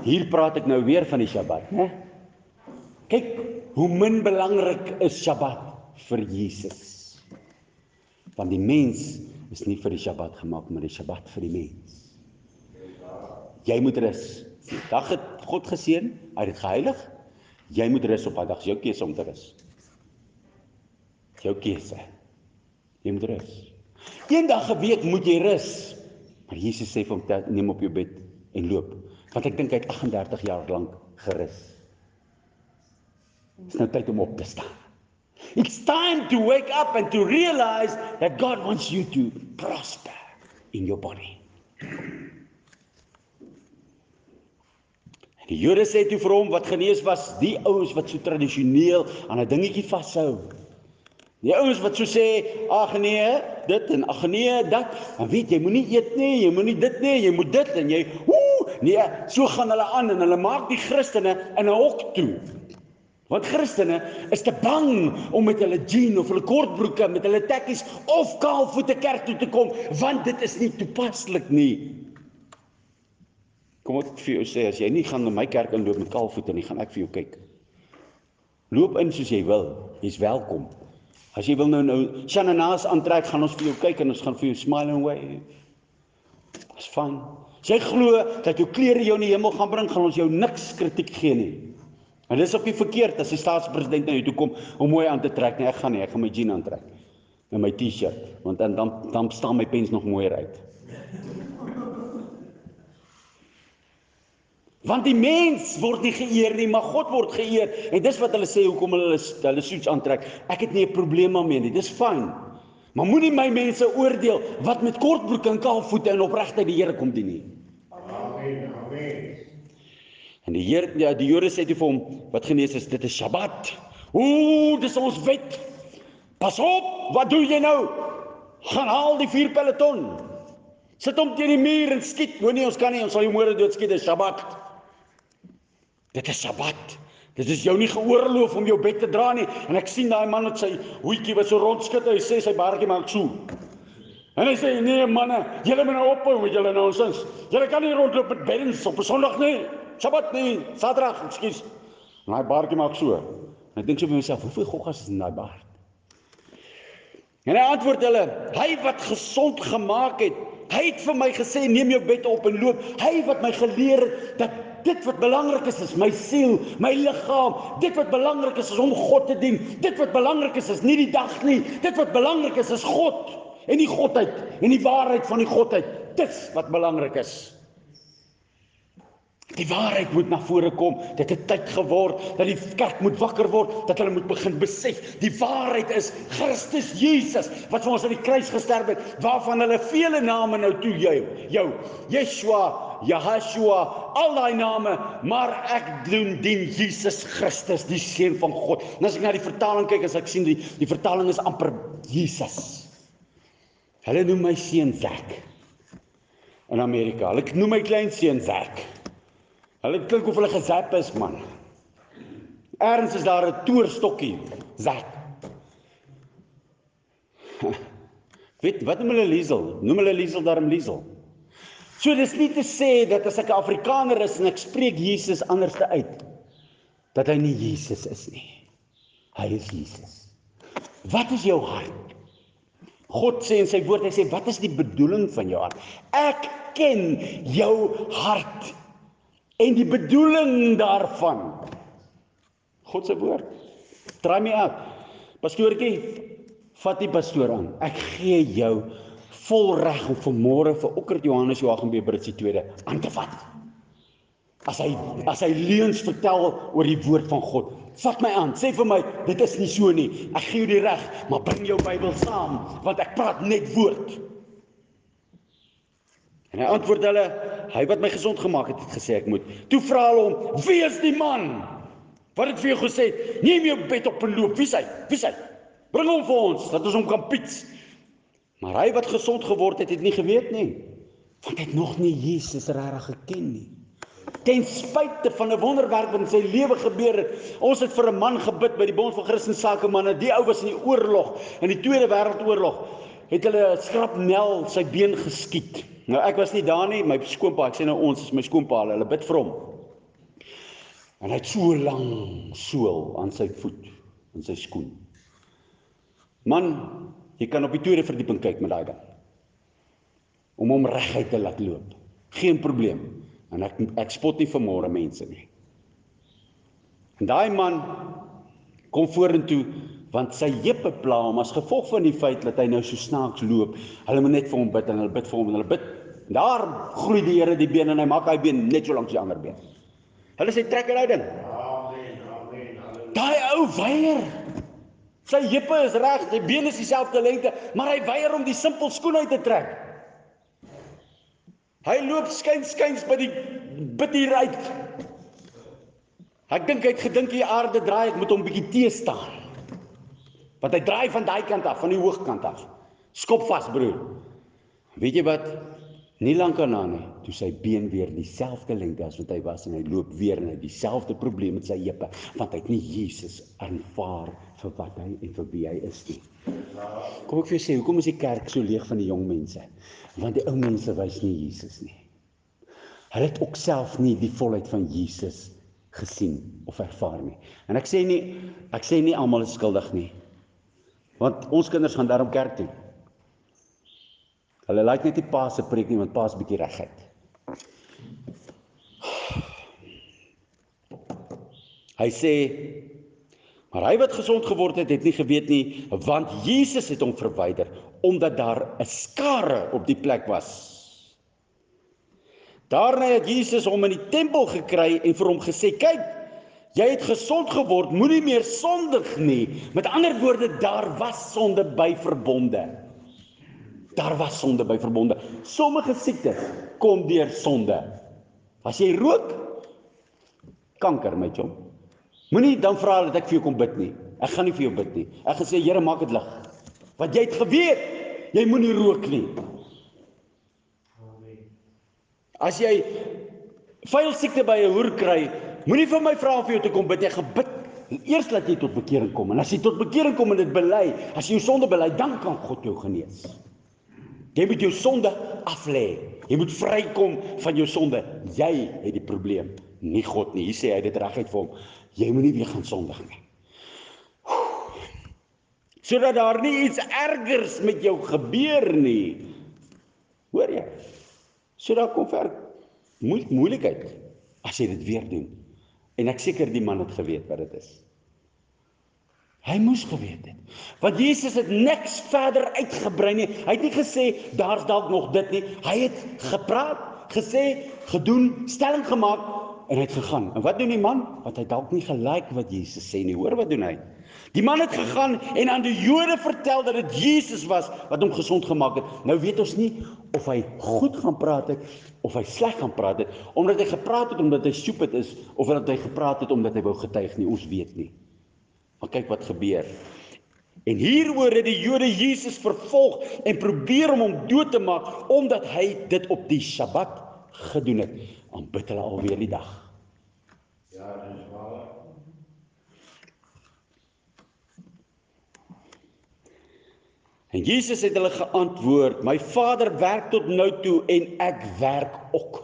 hier praat ek nou weer van die Sabbat, né? Kyk hoe min belangrik is Sabbat vir Jesus. Want die mens is nie vir die Sabbat gemaak, maar die Sabbat vir die mens. Jy moet rus. Die dag het God geseën, hy het geheilig. Jy moet rus op daai dag, jou keuse om te rus. Jou keuse. Jy moet rus. Eendag 'n week moet jy rus. Maar Jesus sê vir hom neem op jou bed en loop. Want ek dink hy het 38 jaar lank gerus. Dit is nou tyd om op te staan. It's time to wake up and to realize that God wants you to prosper in your body. En die Jode sê toe vir hom wat genees was, die ouens wat so tradisioneel aan 'n dingetjie vashou. Die ouens wat so sê, ag nee, dit en ag nee, dat. En weet jy, moenie eet nie, jy moenie dit nie, jy moet dit en jy, ooh, nee, so gaan hulle aan en hulle maak die Christene in 'n hok toe. Want Christene is te bang om met hulle jean of hulle kortbroeke met hulle tekkies of kaalvoete kerk toe te kom want dit is nie toepaslik nie. Kom ek vir jou sê as jy nie gaan na my kerk inloop met kaalvoete nie, gaan ek vir jou kyk. Loop in soos jy wil. Jy's welkom. As jy wil nou nou Shananas aantrek, gaan ons vir jou kyk en ons gaan vir jou smile and wave. Dis fyn. As jy glo dat jou klere jou in die hemel gaan bring, gaan ons jou niks kritiek gee nie. En dis ook nie verkeerd as die staatspresident na jou toe kom om mooi aan te trek nie. Ek gaan nie, ek gaan my jean aantrek en my T-shirt, want dan dan dan staan my pens nog mooier uit. Want die mens word nie geëer nie, maar God word geëer. En dis wat hulle sê hoekom hulle hulle suits aantrek. Ek het nie 'n probleem daarmee nie. Dis fyn. Maar moenie my mense oordeel wat met kortbroeke en kaalvoete en opregtheid die Here kom dien nie. Amen. Amen. En die Heer ja, die Jode sê toe vir hom wat genees is, dit is Sabbat. Ooh, dis ons wet. Pas op, wat doen jy nou? Gaan haal die vier peloton. Sit hom teen die muur en skiet. Moenie ons kan nie, ons sal jou môre doodskiet, dis Sabbat. Dit is Sabbat. Dit is jou nie geoorloof om jou bed te dra nie. En ek sien daai man met sy hoedjie wat so rondskud, hy sê sy baartjie maak so. En hy sê nee manne, julle moet nou ophou met julle nonsens. Julle kan nie rondloop met beddens op 'n Sondag nie. Sabbat nie, Saterdag, ekskuus. En daai baartjie maak so. En ek dink so vir myself, hoeveel goggas is in daai baard? En hy antwoord hulle, hy wat gesond gemaak het, hy het vir my gesê neem jou bed op en loop. Hy wat my geleer het dat dit wat belangrik is is my siel, my liggaam. Dit wat belangrik is is om God te dien. Dit wat belangrik is is nie die dag nie. Dit wat belangrik is is God en die godheid en die waarheid van die godheid. Dis wat belangrik is. Die waarheid moet na vore kom. Dit het tyd geword dat die kerk moet wakker word, dat hulle moet begin besef. Die waarheid is Christus Jesus wat vir ons aan die kruis gesterf het, waarvan hulle vele name nou toe jou. Jou Yeshua, Yahshua, al daai name, maar ek doen dien Jesus Christus, die seun van God. En as ek na die vertaling kyk, as ek sien die die vertaling is amper Jesus. Hulle noem my seun Zack in Amerika. Hulle noem my klein seun Zack. Hulle klink of hulle gezap is man. Erns is daar 'n toerstokkie, Zack. Weet wat noem hulle Liesel? Noem hulle Liesel daarom Liesel. So dis nie te sê dat as ek 'n Afrikaner is en ek spreek Jesus anderste uit dat hy nie Jesus is nie. Hy is Jesus. Wat is jou hart? God sê in sy woord, hy sê wat is die bedoeling van jou hart? Ek ken jou hart en die bedoeling daarvan. God se woord. Try my uit. Pastoortjie, vat die pastoor aan. Ek gee jou vol reg om vanmôre vir Okkert Johannes Joachim Bebrits die tweede aan te vat. As hy as hy leuns vertel oor die woord van God, vat my aan. Sê vir my, dit is nie so nie. Ek gee jou die reg, maar bring jou Bybel saam want ek praat net woord. En hy antwoord hulle, hy wat my gesond gemaak het, het gesê ek moet. Toe vra hulle hom, "Wie is die man? Wat het vir jou gesê? Neem jou bed op en loop. Wie is hy? Wie is hy? Bring hom vir ons dat ons hom kan piets." Maar hy wat gesond geword het, het nie geweet nie, want hy het nog nie Jesus regtig geken nie. Ten spyte van 'n wonderwerk wat in sy lewe gebeur het. Ons het vir 'n man gebid by die Bond van Christen Sakemanne. Die ou was in die oorlog, in die Tweede Wêreldoorlog. Het hulle 'n skrapnel sy been geskiet. Nou ek was nie daar nie, my skoonpa, ek sê nou ons is my skoonpa, hulle bid vir hom. En hy het so lank sool aan sy voet, in sy skoen. Man, jy kan op die tweede verdieping kyk met daai ding. Om hom reguit te laat loop. Geen probleem. En ek ek spot nie vanmôre mense nie. En daai man kom vorentoe want sy heupe pla hom as gevolg van die feit dat hy nou so snaaks loop. Hulle moet net vir hom bid en hulle bid vir hom en hulle bid. Daar groei die Here die been en hy maak hy been net so lank as die ander been. Hulle sê trek uit daai ding. Amen. Amen. Halleluja. Daai ou weier. Sy heupe is reg, sy been is dieselfde lengte, maar hy weier om die simpel skoen uit te trek. Hy loop skuins skuins by die bid hier uit. Ek dink hy het gedink die aarde draai, ek moet hom bietjie teë staan. Want hy draai van daai kant af, van die hoogkant af. Skop vas, broer. Weet jy wat? Nie lank daarna nie, toe sy been weer dieselfde lengte as wat hy was en hy loop weer en hy dieselfde probleem met sy heupe, want hy het nie Jesus aanvaar vir wat hy en vir wie hy is nie. Kom ek vir jou sê, hoekom is die kerk so leeg van die jong mense? Want die ou mense wys nie Jesus nie. Hulle het ook self nie die volheid van Jesus gesien of ervaar nie. En ek sê nie ek sê nie almal is skuldig nie. Want ons kinders gaan daarom kerk toe. Hulle like net die pa se preek nie want pa's bietjie reguit. Hy sê maar hy wat gesond geword het, het nie geweet nie want Jesus het hom verwyder omdat daar 'n skare op die plek was. Daarna het Jesus hom in die tempel gekry en vir hom gesê: "Kyk, jy het gesond geword, moenie meer sondig nie." Met ander woorde, daar was sonde by verbonde. Daar was sonde by verbonde. Sommige siektes kom deur sonde. As jy rook, kanker my chom. Moenie dan vra dat ek vir jou kom bid nie. Ek gaan nie vir jou bid nie. Ek gaan sê Here maak dit lig. Want jy het geweet jy moenie rook nie. As jy vuil siekte by 'n hoer kry, moenie vir my vra om vir jou te kom bid nie. Ek gaan bid eers laat jy tot bekering kom. En as jy tot bekering kom en dit bely, as jy jou sonde bely, dan kan God jou genees. Jy moet jou sonde aflê. Jy moet vrykom van jou sonde. Jy het die probleem, nie God nie. Hier sê hy dit reguit vir hom. Jy moenie weer gaan sondig nie. Sodat daar nie iets ergers met jou gebeur nie. Hoor jy? So daar kom ver moe moeilikheid as jy dit weer doen. En ek seker die man het geweet wat dit is. Hy moes geweet het. Want Jesus het niks verder uitgebrei nie. Hy het nie gesê daar's dalk nog dit nie. Hy het gepraat, gesê, gedoen, stelling gemaak en hy het gegaan. En wat doen die man? Wat hy dalk nie gelike wat Jesus sê nie. Hoor wat doen hy? Die man het gegaan en aan die Jode vertel dat dit Jesus was wat hom gesond gemaak het. Nou weet ons nie of hy goed gaan praat het of hy sleg gaan praat het omdat hy gepraat het omdat hy stupid is of omdat hy gepraat het omdat hy wou getuig nie. Ons weet nie. Maar kyk wat gebeur. En hieroor het die Jode Jesus vervolg en probeer om hom dood te maak omdat hy dit op die Sabbat gedoen het. Aanbid hulle alweer die dag. Ja, dis waar. En Jesus het hulle geantwoord: "My Vader werk tot nou toe en ek werk ook."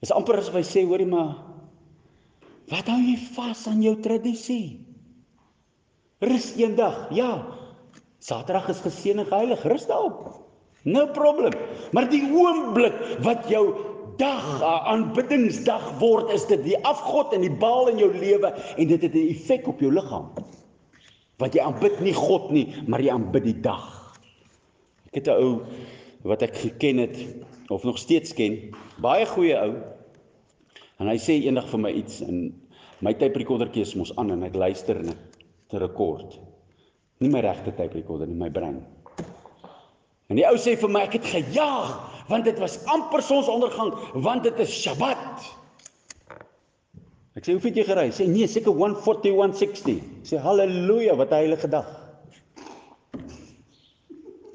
Dis amper asof hy sê, hoorie maar, wat hou jy vas aan jou tradisie? Rus eendag. Ja. Saterdag is geseën en geheilig. Rus daarop. No problem. Maar die oomblik wat jou dag, 'n aanbiddingsdag word, is dit die afgod en die baal in jou lewe en dit het 'n effek op jou liggaam. Want jy aanbid nie God nie, maar jy aanbid die dag. Ek het 'n ou wat ek geken het of nog steeds ken, baie goeie ou. En hy sê eendag vir my iets en my tape recordertjie is mos aan en ek luister en ek te rekord. Nie my regte tape recorder nie, my brein. En die ou sê vir my ek het gejaag want dit was amper sonsondergang want dit is Sabbat. Ek sê hoeveel het jy gery? Sê nee, seker 14160. Sê haleluja, wat 'n heilige dag.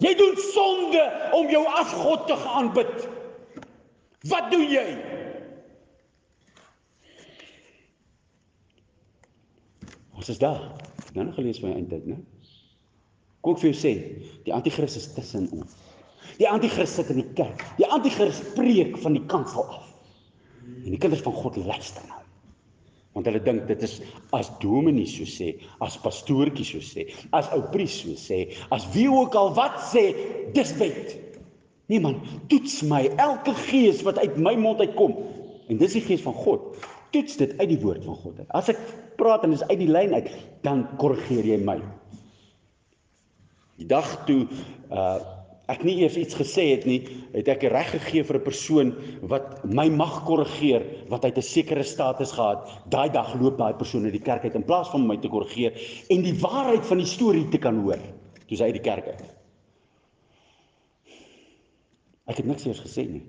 Jy doen sonde om jou afgod te aanbid. Wat doen jy? Ons is daar. Nou nog gelees my eintlik, né? Kom ek vir jou sê, die anti-kris is tussen ons. Die anti-kris sit in die kerk. Die anti-kris preek van die kansel af. En die kinders van God luister hom. Want hulle dink dit is as dominee so sê, as pastoortjie so sê, as ou pries so sê, as wie ook al wat sê, dis wet. Nee man, toets my elke gees wat uit my mond uitkom. En dis die gees van God. Toets dit uit die woord van God uit. As ek praat en dis uit die lyn uit, dan korrigeer jy my. Die dag toe uh ek nie eers iets gesê het nie, het ek reg gegee vir 'n persoon wat my mag korrigeer wat uit 'n sekere status gehad. Daai dag loop daai persoon uit die kerk uit in plaas van my te korrigeer en die waarheid van die storie te kan hoor. Toe sy uit die kerk uit. Ek het niks eers gesê nie.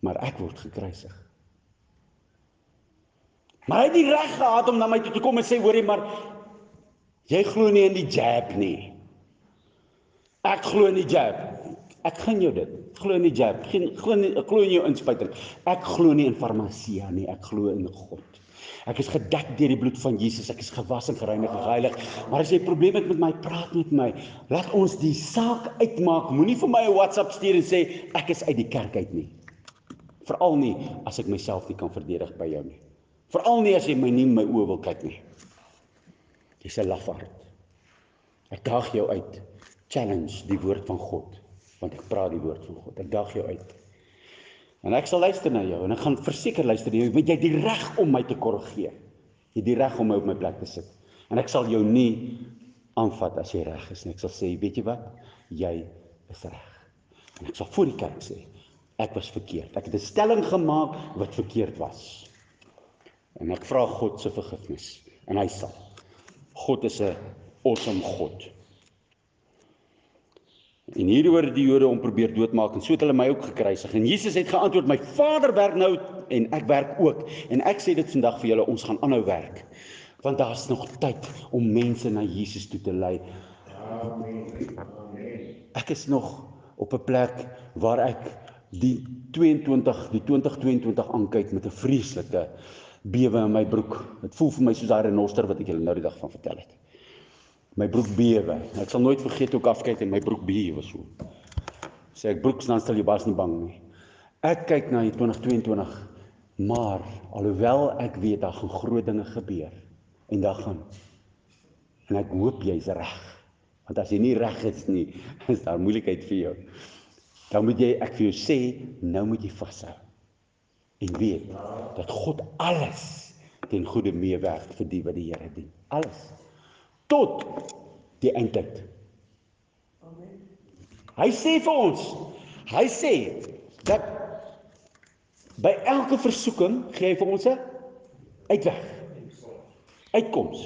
Maar ek word gekruisig. Maar hy het die reg gehad om na my toe te kom en sê hoorie maar jy glo nie in die jab nie. Ek glo in die jab. Ek gun jou dit. Glo in die jab. Geen glo nie glo in jou inspuiting. Ek glo nie in farmasie nie. Ek glo in God. Ek is gedek deur die bloed van Jesus. Ek is gewas en gereinig en geheilig. Maar as jy 'n probleem het met my, praat met my. Laat ons die saak uitmaak. Moenie vir my 'n WhatsApp stuur en sê ek is uit die kerk uit nie. Veral nie as ek myself nie kan verdedig by jou nie. Veral nie as jy my nie in my oë wil kyk nie. Jy's 'n lafaard. Ek daag jou uit. Challenge die woord van God, want ek praat die woord van God. Ek daag jou uit. En ek sal luister na jou en ek gaan verseker luister na jou, want jy het die reg om my te korrigeer. Jy het die reg om my op my plek te sit. En ek sal jou nie aanvat as jy reg is nie. Ek sal sê, weet jy wat? Jy is reg. En ek sal voor die kerk sê, ek was verkeerd. Ek het 'n stelling gemaak wat verkeerd was. En ek vra God se vergifnis en hy sal. God is 'n awesome God. En hieroor die Jode hom probeer doodmaak en so het hulle my ook gekruisig. En Jesus het geantwoord: "My Vader werk nou en ek werk ook." En ek sê dit vandag vir julle, ons gaan aanhou werk. Want daar's nog tyd om mense na Jesus toe te lei. Amen. Ek is nog op 'n plek waar ek die 22 die 2022 aankyk met 'n vreeslike bewe in my broek. Dit voel vir my soos daai renoster wat ek julle nou die dag van vertel het. My broek bewe. Ek sal nooit vergeet hoe ek afkyk en my broek bewe so. Sê ek broek staan stil jy was nie bang nie. Ek kyk na die 2022 maar alhoewel ek weet daar gaan groot dinge gebeur en daar gaan en ek hoop jy's reg. Want as jy nie reg is nie, [LAUGHS] is daar moeilikheid vir jou. Dan moet jy ek vir jou sê, nou moet jy vashou. En weet dat God alles ten goeie meewerk vir die wat die Here dien. Alles. Tot die eindtyd. Hy sê vir ons, hy sê dat by elke versoeking gee hy vir ons 'n uitweg. Uitkoms.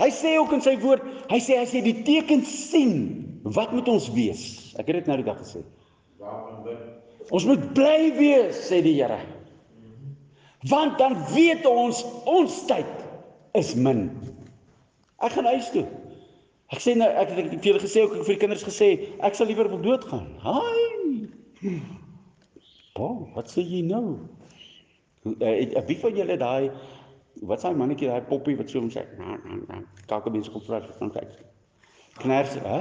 Hy sê ook in sy woord, hy sê as jy die tekens sien, wat moet ons wees? Ek het dit nou die dag gesê. Waarvan bid? Ons moet bly wees, sê die Here. Want dan weet ons ons tyd is min. Ek gaan huis toe. Ek sê nou ek het vir julle gesê ook ek vir die kinders gesê ek sal liewer wil doodgaan. Haai. Pa, wat sê jy nou? Uh, wie van julle daai wat s'n mannetjie daai poppie wat so om sê, "Na, na, na, kakke mense kom vra van kyk." Kners, hè?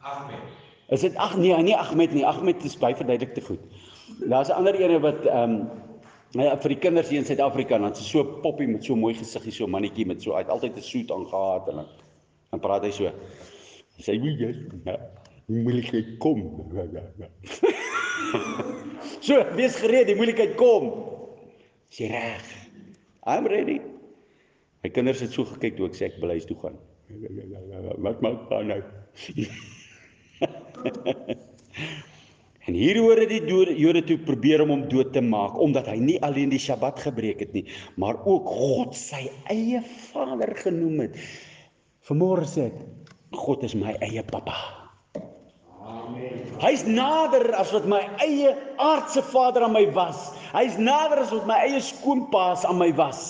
Ahmed. Is dit ag nee, nie Ahmed nie. Ahmed is baie verduidelik te goed. Daar's 'n ander ene wat ehm um, ja, vir die kinders hier in Suid-Afrika, dan so poppie met so mooi gesiggie, so mannetjie met so het altyd 'n soet aangehaat en dan dan praat hy so. Hy sê, "Wie jy? Ja, moeilikheid kom." [LAUGHS] so, wees gereed, die moeilikheid kom. Is jy reg? I'm ready. My kinders het so gekyk toe ek sê ek wil huis toe gaan. Wat maak pa nou? [LAUGHS] En hieroor het die Jode- Jode toe probeer om hom dood te maak omdat hy nie alleen die Sabbat gebreek het nie, maar ook God sy eie Vader genoem het. Vanmôre sê ek, God is my eie pappa. Amen. Hy's nader as wat my eie aardse vader aan my was. Hy's nader as wat my eie skoonpaas aan my was.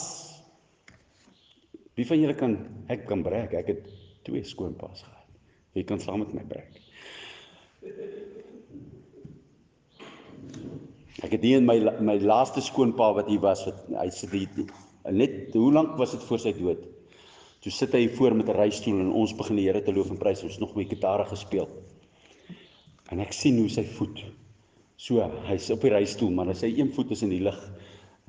Wie van julle kan ek kan breek? Ek het twee skoonpaas gehad. Wie kan saam met my breek? Ek het hier in my my laaste skoonpa wat hier was wat hy sit hier net hoe lank was dit voor sy dood? Toe sit hy voor met 'n reistool en ons begin die Here te loof en prys. Ons nog met gitare gespeel. En ek sien hoe sy voet. So, hy's op die reistool, maar sy een voet is in die lug.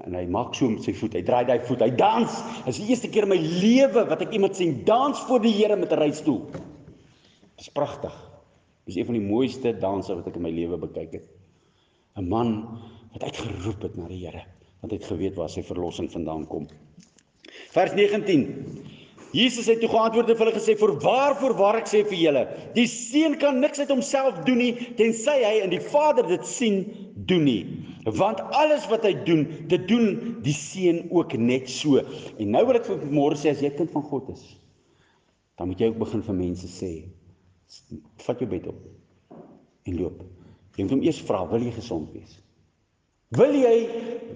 En hy maak so met sy voet. Hy draai daai voet. Hy dans. Dit is die eerste keer in my lewe wat ek iemand sien dans voor die Here met 'n reistool. Dis pragtig. Dis een van die mooiste danse wat ek in my lewe bekyk het. 'n Man wat uitgeroep het na die Here, want hy het geweet waar sy verlossing vandaan kom. Vers 19. Jesus het toe geantwoord en vir hulle gesê: "Voorwaar, voorwaar ek sê vir julle, die seun kan niks uit homself doen nie tensy hy in die Vader dit sien doen nie. Want alles wat hy doen, dit doen die seun ook net so." En nou wil ek vir môre sê as jy kind van God is, dan moet jy ook begin vir mense sê: "Vat jou bed op en loop." Jy moet hom eers vra, "Wil jy gesond wees?" Wil jy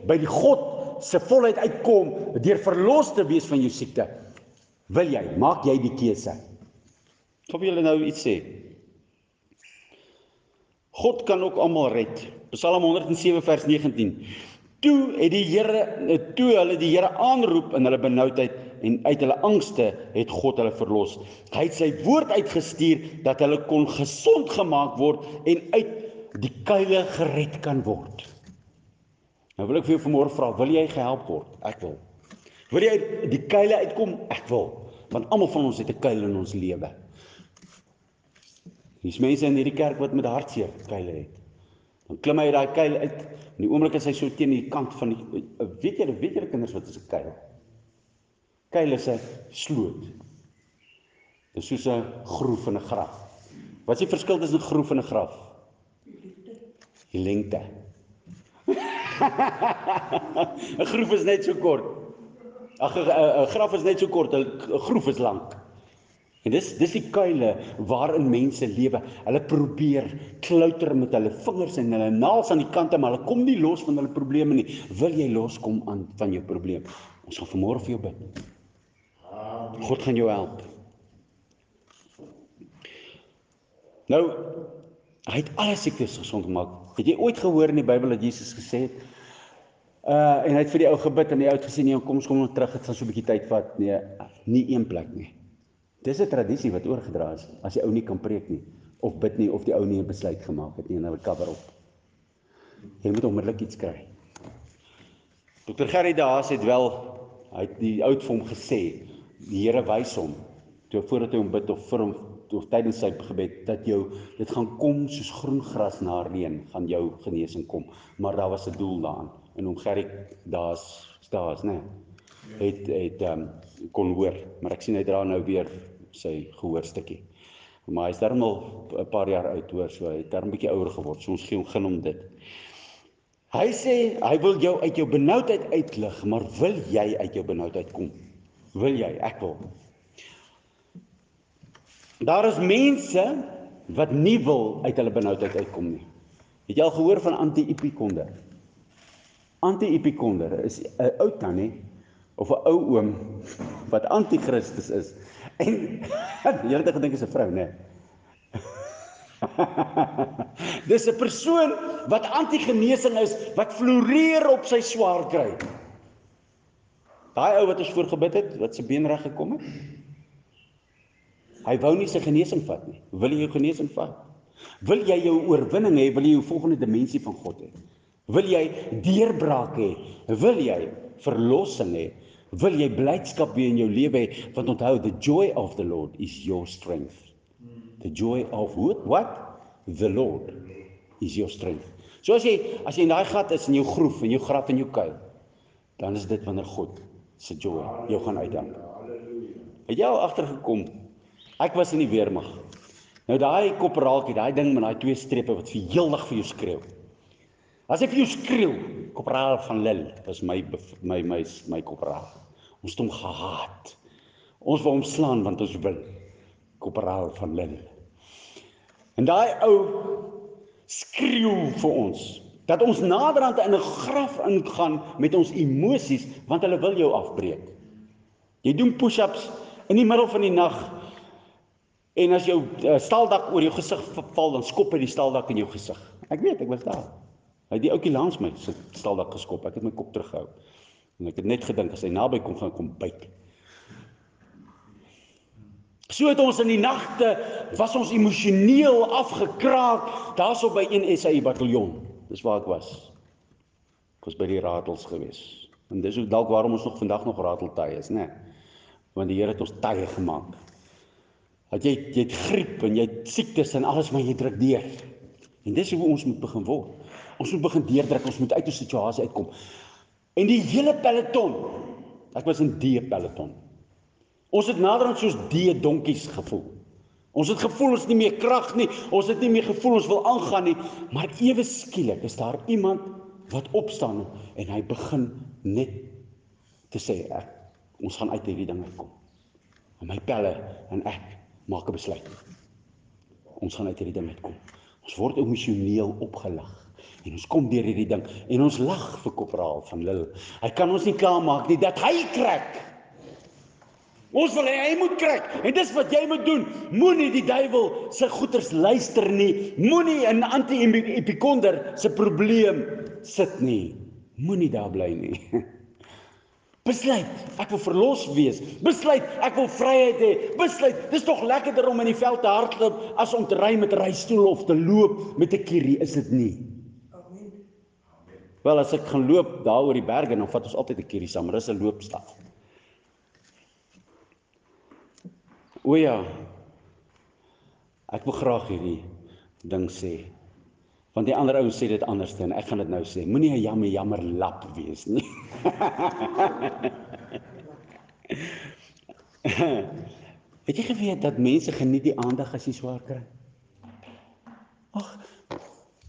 by die God se volheid uitkom deur verlos te wees van jou siekte? Wil jy? Maak jy die keuse. Kom julle nou iets sê. God kan ook almal red. Psalm 107 vers 19. Toe het die Here toe hulle die Here aanroep in hulle benoudheid en uit hulle angste het God hulle verlos. Hy het sy woord uitgestuur dat hulle kon gesond gemaak word en uit die kuile gered kan word. Nou wil ek vir jou vanmôre vra, wil jy gehelp word? Ek wil. Wil jy die kuile uitkom? Ek wil. Want almal van ons het 'n kuil in ons lewe. Hier's mense in hierdie kerk wat met hartseer kuile het. Dan klim hy uit daai kuil uit. In die oomblik is hy so teen die kant van die weet julle, weet julle kinders wat is 'n kuil? Kuil is 'n sloot. Dit is soos 'n groef in 'n graf. Wat is die verskil tussen 'n groef en 'n graf? Die lengte. [LAUGHS] 'n Groef is net so kort. Ag 'n graf is net so kort, 'n groef is lank. En dis dis die kuile waarin mense lewe. Hulle probeer klouter met hulle vingers en hulle naels aan die kante, maar hulle kom nie los van hulle probleme nie. Wil jy loskom aan van jou probleem? Ons gaan vanmôre vir jou bid. God gaan jou help. Nou hy het alle siektes gesond gemaak. Het jy ooit gehoor in die Bybel dat Jesus gesê het uh en hy het vir die ou gebid en die ou het gesê nee, kom ons kom nog terug, dit gaan so 'n bietjie tyd vat. Nee, nie een plek nie. Dis 'n tradisie wat oorgedra is as die ou nie kan preek nie of bid nie of die ou nie 'n besluit gemaak het nie en hulle cover op. Jy moet onmiddellik iets kry. Dr. Gerry Daas het wel hy het die oud vir hom gesê, die Here wys hom toe voordat hy hom bid of vir hom of tydens sy gebed dat jou dit gaan kom soos groen gras na reën, gaan jou genesing kom, maar daar was 'n doel daaraan en hom Gerry Daas staas, né? Nee, het het ehm um, kon hoor, maar ek sien hy dra nou weer sy gehoorstukkie. Maar hy's darm al 'n paar jaar oud hoor, so hy het darm 'n bietjie ouer geword. So ons gee hom gun hom dit. Hy sê hy wil jou uit jou benoudheid uitlig, maar wil jy uit jou benoudheid kom? Wil jy? Ek wil. Daar is mense wat nie wil uit hulle benoudheid uitkom nie. Het jy al gehoor van anti-epikonder? Anti-epikonder is 'n ou tannie of 'n ou oom wat anti-Christus is. En [LAUGHS] jy het gedink is 'n vrou, né? [LAUGHS] Dis 'n persoon wat anti-genesing is, wat floreer op sy swaar kry. Daai ou wat ons voorgebid het, wat se been reg gekom het. Hy wou nie sy genesing vat nie. Wil jy jou genesing vat? Wil jy jou oorwinning hê? Wil jy jou volgende dimensie van God hê? Wil jy deurbraak hê? Wil jy verlossing hê? Wil jy blydskap weer in jou lewe hê? Want onthou, the joy of the Lord is your strength. The joy of what? What? The Lord is your strength. So as jy as jy in daai gat is in jou groef en jou graf en jou kuil, dan is dit wanneer God se joy jou gaan uitdank. Het jy al agtergekom Ek was in die weermag. Nou daai kopraaltjie, daai ding met daai twee strepe wat vir heeldag vir jou skreeu. As hy vir jou skreeu, kopraal van Lil, was my my my my kopraal. Ons het hom gehaat. Ons wou hom slaan want ons wil kopraal van Lil. En daai ou skreeu vir ons dat ons naderhand in 'n graf ingaan met ons emosies want hulle wil jou afbreek. Jy doen push-ups in die middel van die nag En as jou uh, staldak oor jou gesig val, dan skop hy die staldak in jou gesig. Ek weet, ek was daar. Hy het die ouetjie langs my se staldak geskop. Ek het my kop teruggehou. En ek het net gedink as hy naby kom gaan kom byt. So het ons in die nagte was ons emosioneel afgekraak daarso by een SA bataljon. Dis waar ek was. Ek was by die ratels gewees. En dis ook dalk waarom ons nog vandag nog rateltye is, né? Want die Here het ons tye gemaak. Dat jy jy het griep en jy het siektes en alles maar jy druk deur. En dis hoe ons moet begin word. Ons moet begin deurdruk, ons moet uit 'n situasie uitkom. En die hele peloton. Ek was in die peloton. Ons het naderhand soos die donkies gevoel. Ons het gevoel ons het nie meer krag nie. Ons het nie meer gevoel ons wil aangaan nie, maar ewe skielik is daar iemand wat opstaan en hy begin net te sê ek ons gaan uit hierdie ding uitkom. En my pelle en ek maak 'n besluit. Ons gaan uit hierdie ding uitkom. Ons word emosioneel opgelag en ons kom deur hierdie ding en ons lag vir Kopraal van Lil. Hy kan ons nie klaarmaak nie dat hy krak. Ons wil hê hy moet krak en dis wat jy moet doen. Moenie die duiwel se goeters luister nie. Moenie in anti-epikonder se probleem sit nie. Moenie daar bly nie. [LAUGHS] Besluit, ek wil verlos wees. Besluit, ek wil vryheid hê. Besluit, dis tog lekkerder om in die veld te hardloop as om te ry met 'n reistool of te loop met 'n kierie, is dit nie? Amen. Wel, as ek gaan loop daar oor die berge, dan vat ons altyd 'n kierie saam, dis 'n loopstaf. O ja. Ek wil graag hierdie ding sê. Want die ander ouens sê dit anders en ek gaan dit nou sê. Moenie 'n jammer jammer lap wees nie. [LAUGHS] Het jy geweet dat mense geniet die aandag as jy swaar kry? Ag,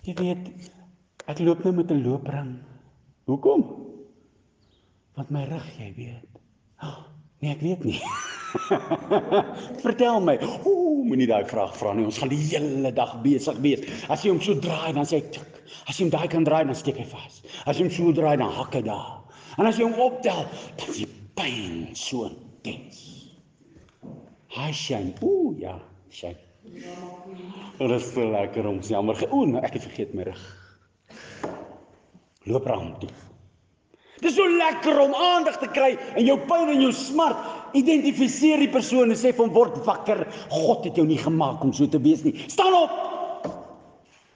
jy weet ek loop nou met 'n loopring. Hoekom? Want my rug, jy weet. Oh, nee, ek weet nie. [LAUGHS] [LAUGHS] Vertel my. Ooh, moenie daai vraag vra nie. Ons gaan die hele dag besig wees. As jy hom so draai, dan sê hy tik. As jy hom daai kan draai, dan steek hy vas. As jy hom so draai, dan hak hy daar. En as jy hom optel, dan is die pyn so intens. Hy shine. Ooh, ja, shine. Dit is so lekker om jammer. Ooh, nou ek het vergeet my rug. Loop raam toe. Dis so lekker om aandag te kry in jou pyn en jou smart. Identifiseer die persoon en sê vir hom word wakker. God het jou nie gemaak om so te wees nie. Staan op.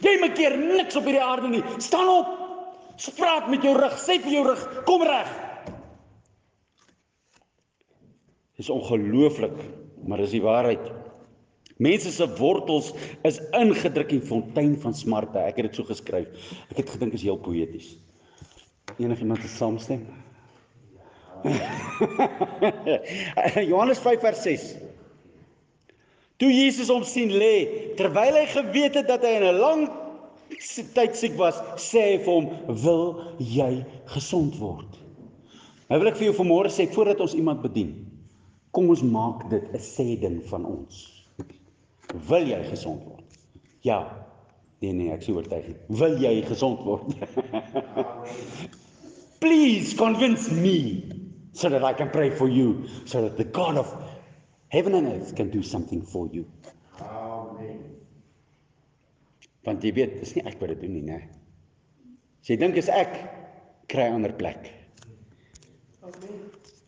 Jy maak keer niks op hierdie aarde nie. Staan op. Spraak met jou rug. Sê vir jou rug, kom reg. Dis ongelooflik, maar dis die waarheid. Mense se wortels is ingedruk in fontein van smarte. Ek het dit so geskryf. Ek het gedink is heel poëties. Enigiemand wat saamstem? [LAUGHS] Johannes 5 vers 6. Toe Jesus hom sien lê, terwyl hy geweet het dat hy in 'n lang tyd siek was, sê hy vir hom: "Wil jy gesond word?" Nou wil ek vir jou vanmôre sê voordat ons iemand bedien, kom ons maak dit 'n sê ding van ons. Wil jy gesond word? Ja. Nee nee, ek sê oortuig. Wil jy gesond word? [LAUGHS] Please convince me so that I can pray for you so that the God of heaven and earth can do something for you. Amen. Want jy weet, dis nie ek wat dit doen nie, né? As jy dink is ek kry 'n ander plek.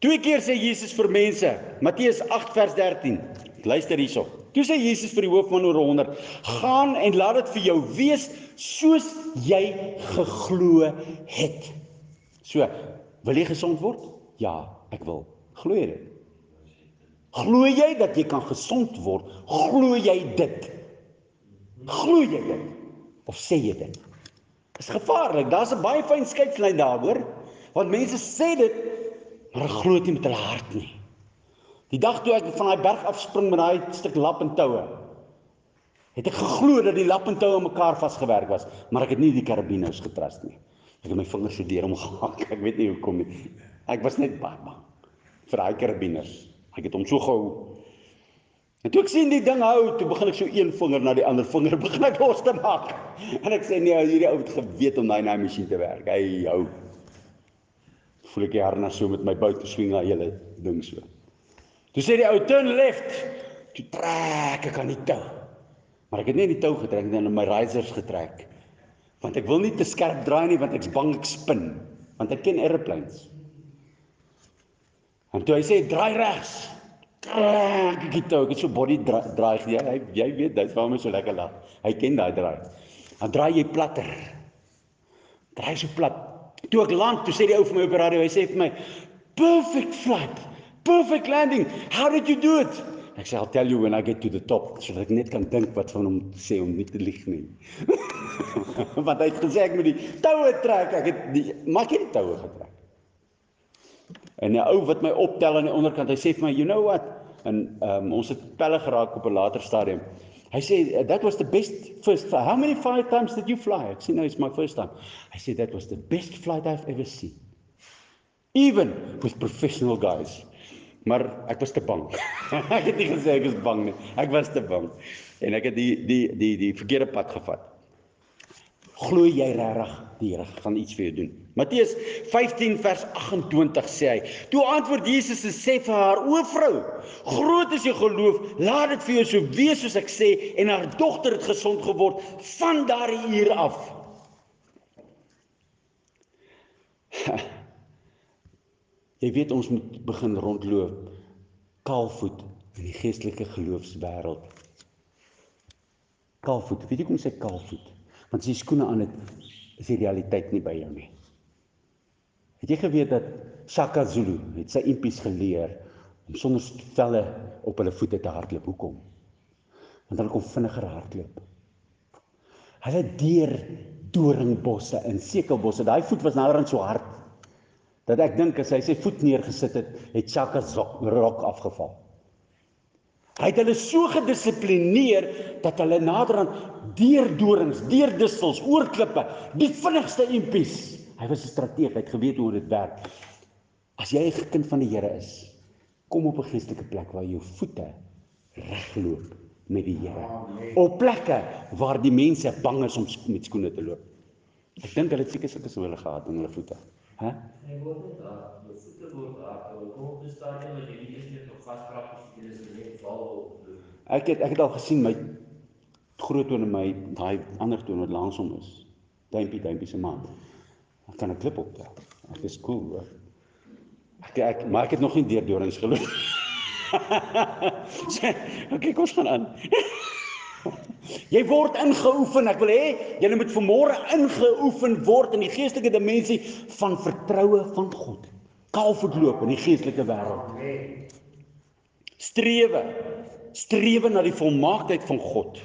Twee keer sê Jesus vir mense, Matteus 8 vers 13. Luister hierso. Toe sê Jesus vir die hoofman oor 100: "Gaan en laat dit vir jou wees soos jy geglo het." So, wil jy gesond word? Ja, ek wil. Glo jy dit? Glo jy dat jy kan gesond word? Glo jy dit? Glo jy dit? Of sê jy dit? Dis gevaarlik. Daar's 'n baie fyn skeidslyn daar, hoor. Want mense sê dit, maar hulle glo dit nie met hulle hart nie. Die dag toe ek van daai berg afspring met daai stuk lap en toue, het ek geglo dat die lap en toue mekaar vasgewerk was, maar ek het nie die karabineus getrust nie. Ek het my vingers so deur hom gehak. [LAUGHS] Ek weet nie hoekom nie. Ek was net baie bang vir daai karabineus. Ek het hom so gehou. En toe ek sien die ding hou, toe begin ek so een vinger na die ander vinger [LAUGHS] begin ek los te maak. En ek sê nee, hierdie ou het geweet om daai naai masjien te werk. Hy hou. Voel ek die harnas so met my buite swing na hele ding so. Toe sê die ou turn left. Toe trek ek aan die tou. Maar ek het nie die tou getrek nie, net my risers getrek. Want ek wil nie te skerp draai nie want ek's bang ek spin. Want ek ken airplanes. En toe hy sê draai regs. Die tou, ek het so body dra draai jy, hy jy weet dit waarom hy so lekker lag. Hy ken daai draai. Dan draai jy platter. Draai so plat. Toe ek land, toe sê die ou vir my op die radio, hy sê vir my, "Perfect flight. Perfect landing. How did you do it?" Ek sê, "I'll tell you when I get to the top." Sodat ek net kan dink wat van hom sê om nie te lieg nie. [LAUGHS] Want hy het gesê ek moet die toue trek. Ek het die ek het die toue getrek. En 'n ou wat my optel aan die onderkant, hy sê vir my, "You know what?" En um, ons het pelle geraak op 'n later stadium. Hy sê that was the best first flight. How many flight times did you fly? Ek sê no, it's my first time. Hy sê that was the best flight I've ever seen. Even with professional guys. Maar ek was te bang. [LAUGHS] ek het nie gesê ek is bang nie. Ek was te bang. En ek het die die die die verkeerde pad gevat. Glo jy regtig die Here gaan iets vir jou doen? Matteus 15 vers 28 sê hy. Toe antwoord Jesus en sê vir haar: "O vrou, groot is jou geloof. Laat dit vir jou so wees soos ek sê." En haar dogter het gesond geword van daardie uur af. [LAUGHS] Jy weet ons moet begin rondloop kaalvoet in die geestelike geloofswêreld. Kaalvoet. Weet jy hoekom sê kaalvoet? Want as jy skoene aan het, is die realiteit nie by jou nie. Het jy geweet dat Shaka Zulu het sy impies geleer om sonder velle op hulle voete te hardloop? Hoekom? Want hulle kon vinniger hardloop. Hulle deur doringbosse en sekelbosse. Daai voet was nou rond so hard dat ek dink as hy sy voet neergesit het, het Shaka rok afgeval. Hy het hulle so gedissiplineer dat hulle naderhand deur dorings, deur distels, oor klippe, die vinnigste impies. Hy was 'n strateeg, hy het geweet hoe dit werk. As jy 'n kind van die Here is, Kom op 'n geestelike plek waar jou voete regloop met die Here. Op plekke waar die mense bang is om met skoene te loop. Ek dink hulle het seker sulke sole gehad in hulle voete. Hæ? Hy word daar, jou voete word daar, kom op die stadium wat jy nie eers net nog gas prakties doen, is net val op. Ek het ek het al gesien my groot toon en my daai ander toon wat langs hom is. Duimpie, duimpie se maat. Dan kan ek klip optel. Ek is cool hoor. Ek ek maar ek het nog nie deur dorings geloop. [LAUGHS] Okay, kom ons gaan aan. [LAUGHS] Jy word ingeoefen. Ek wil hê jy moet vanmôre ingeoefen word in die geestelike dimensie van vertroue van God. Kaalvoetloop in die geestelike wêreld. Amen. Strewe. Strewe na die volmaaktheid van God.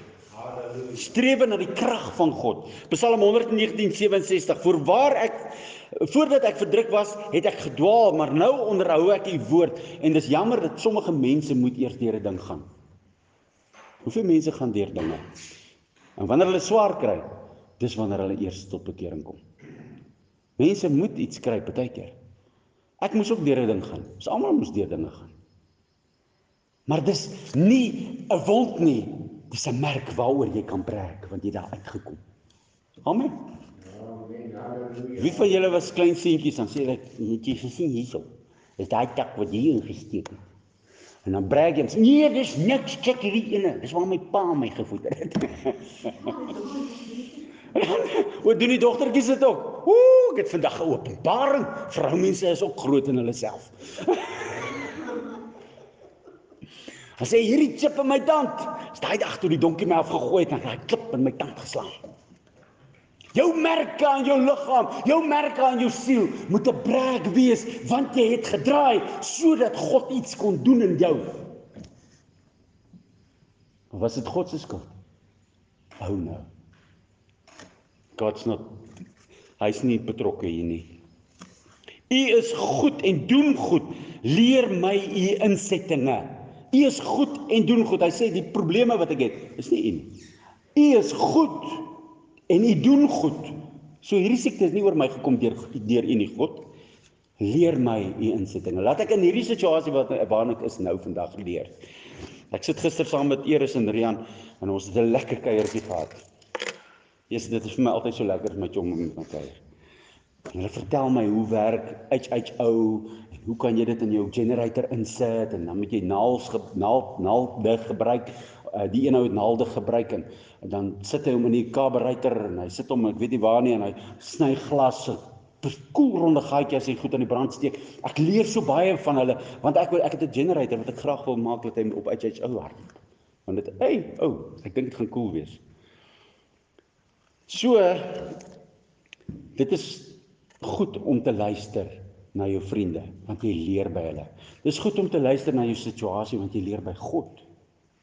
Strewe na die krag van God. Psalm 119:67 Voorwaar ek voordat ek verdruk was, het ek gedwaal, maar nou onderhou ek u woord en dis jammer dat sommige mense moet eers deur 'n ding gaan. Hoeveel mense gaan deur dinge? En wanneer hulle swaar kry, dis wanneer hulle eers tot bekering kom. Mense moet iets kry partykeer. Ek moes ook deur 'n ding gaan. Ons almal moes deur dinge gaan. Maar dis nie 'n wond nie. Dis 'n merk waaroor jy kan breek want jy daar uitgekom. Amen. Wie van julle was klein seentjies dan sê hulle het jy gesien hierso? Is daai tak wat hier ingesteek het. En dan breek jy, nee, dis niks, kyk hierdie ene. Dis waar my pa my gevoeder het. [LAUGHS] Wat doen die dogtertjies dit ook? Ooh, ek het vandag 'n openbaring. Vroumense is ook groot in hulle self. [LAUGHS] Hy sê hierdie chip in my tand. Is daai dag toe die donkie my afgegooi het en daai klip in my tand geslaan. Jou merke aan jou liggaam, jou merke aan jou siel moet 'n breek wees want jy het gedraai sodat God iets kon doen in jou. Was dit God se skuld? Oh no. God's not hy's nie betrokke hier nie. U is goed en doen goed. Leer my u insettinge. U is goed en doen goed. Hy sê die probleme wat ek het, is nie u nie. U is goed en u doen goed. So hierdie siekte is nie oor my gekom deur deur u nie, God. Leer my u insettinge. Laat ek in hierdie situasie wat waarna ek is nou vandag leer. Ek sit gister saam met Eris en Rian en ons het 'n lekker kuiertjie gehad. Jesus, dit is vir my altyd so lekker met jou om my kuier. En hulle vertel my hoe werk HHO hoe kan jy dit in jou generator insit en dan moet jy naals naald naalde gebruik. Uh, die een ou het naalde gebruik en, en dan sit hy hom in die carburetor en hy sit hom ek weet nie waar nie en hy sny glas koelronde gaatjie as hy goed aan die brand steek. Ek leer so baie van hulle want ek ek het 'n generator wat ek graag wil maak dat hy op HHO werk. Want dit, hey, ou, oh, ek dink dit gaan cool wees. So dit is goed om te luister na jou vriende want jy leer by hulle. Dis goed om te luister na jou situasie want jy leer by God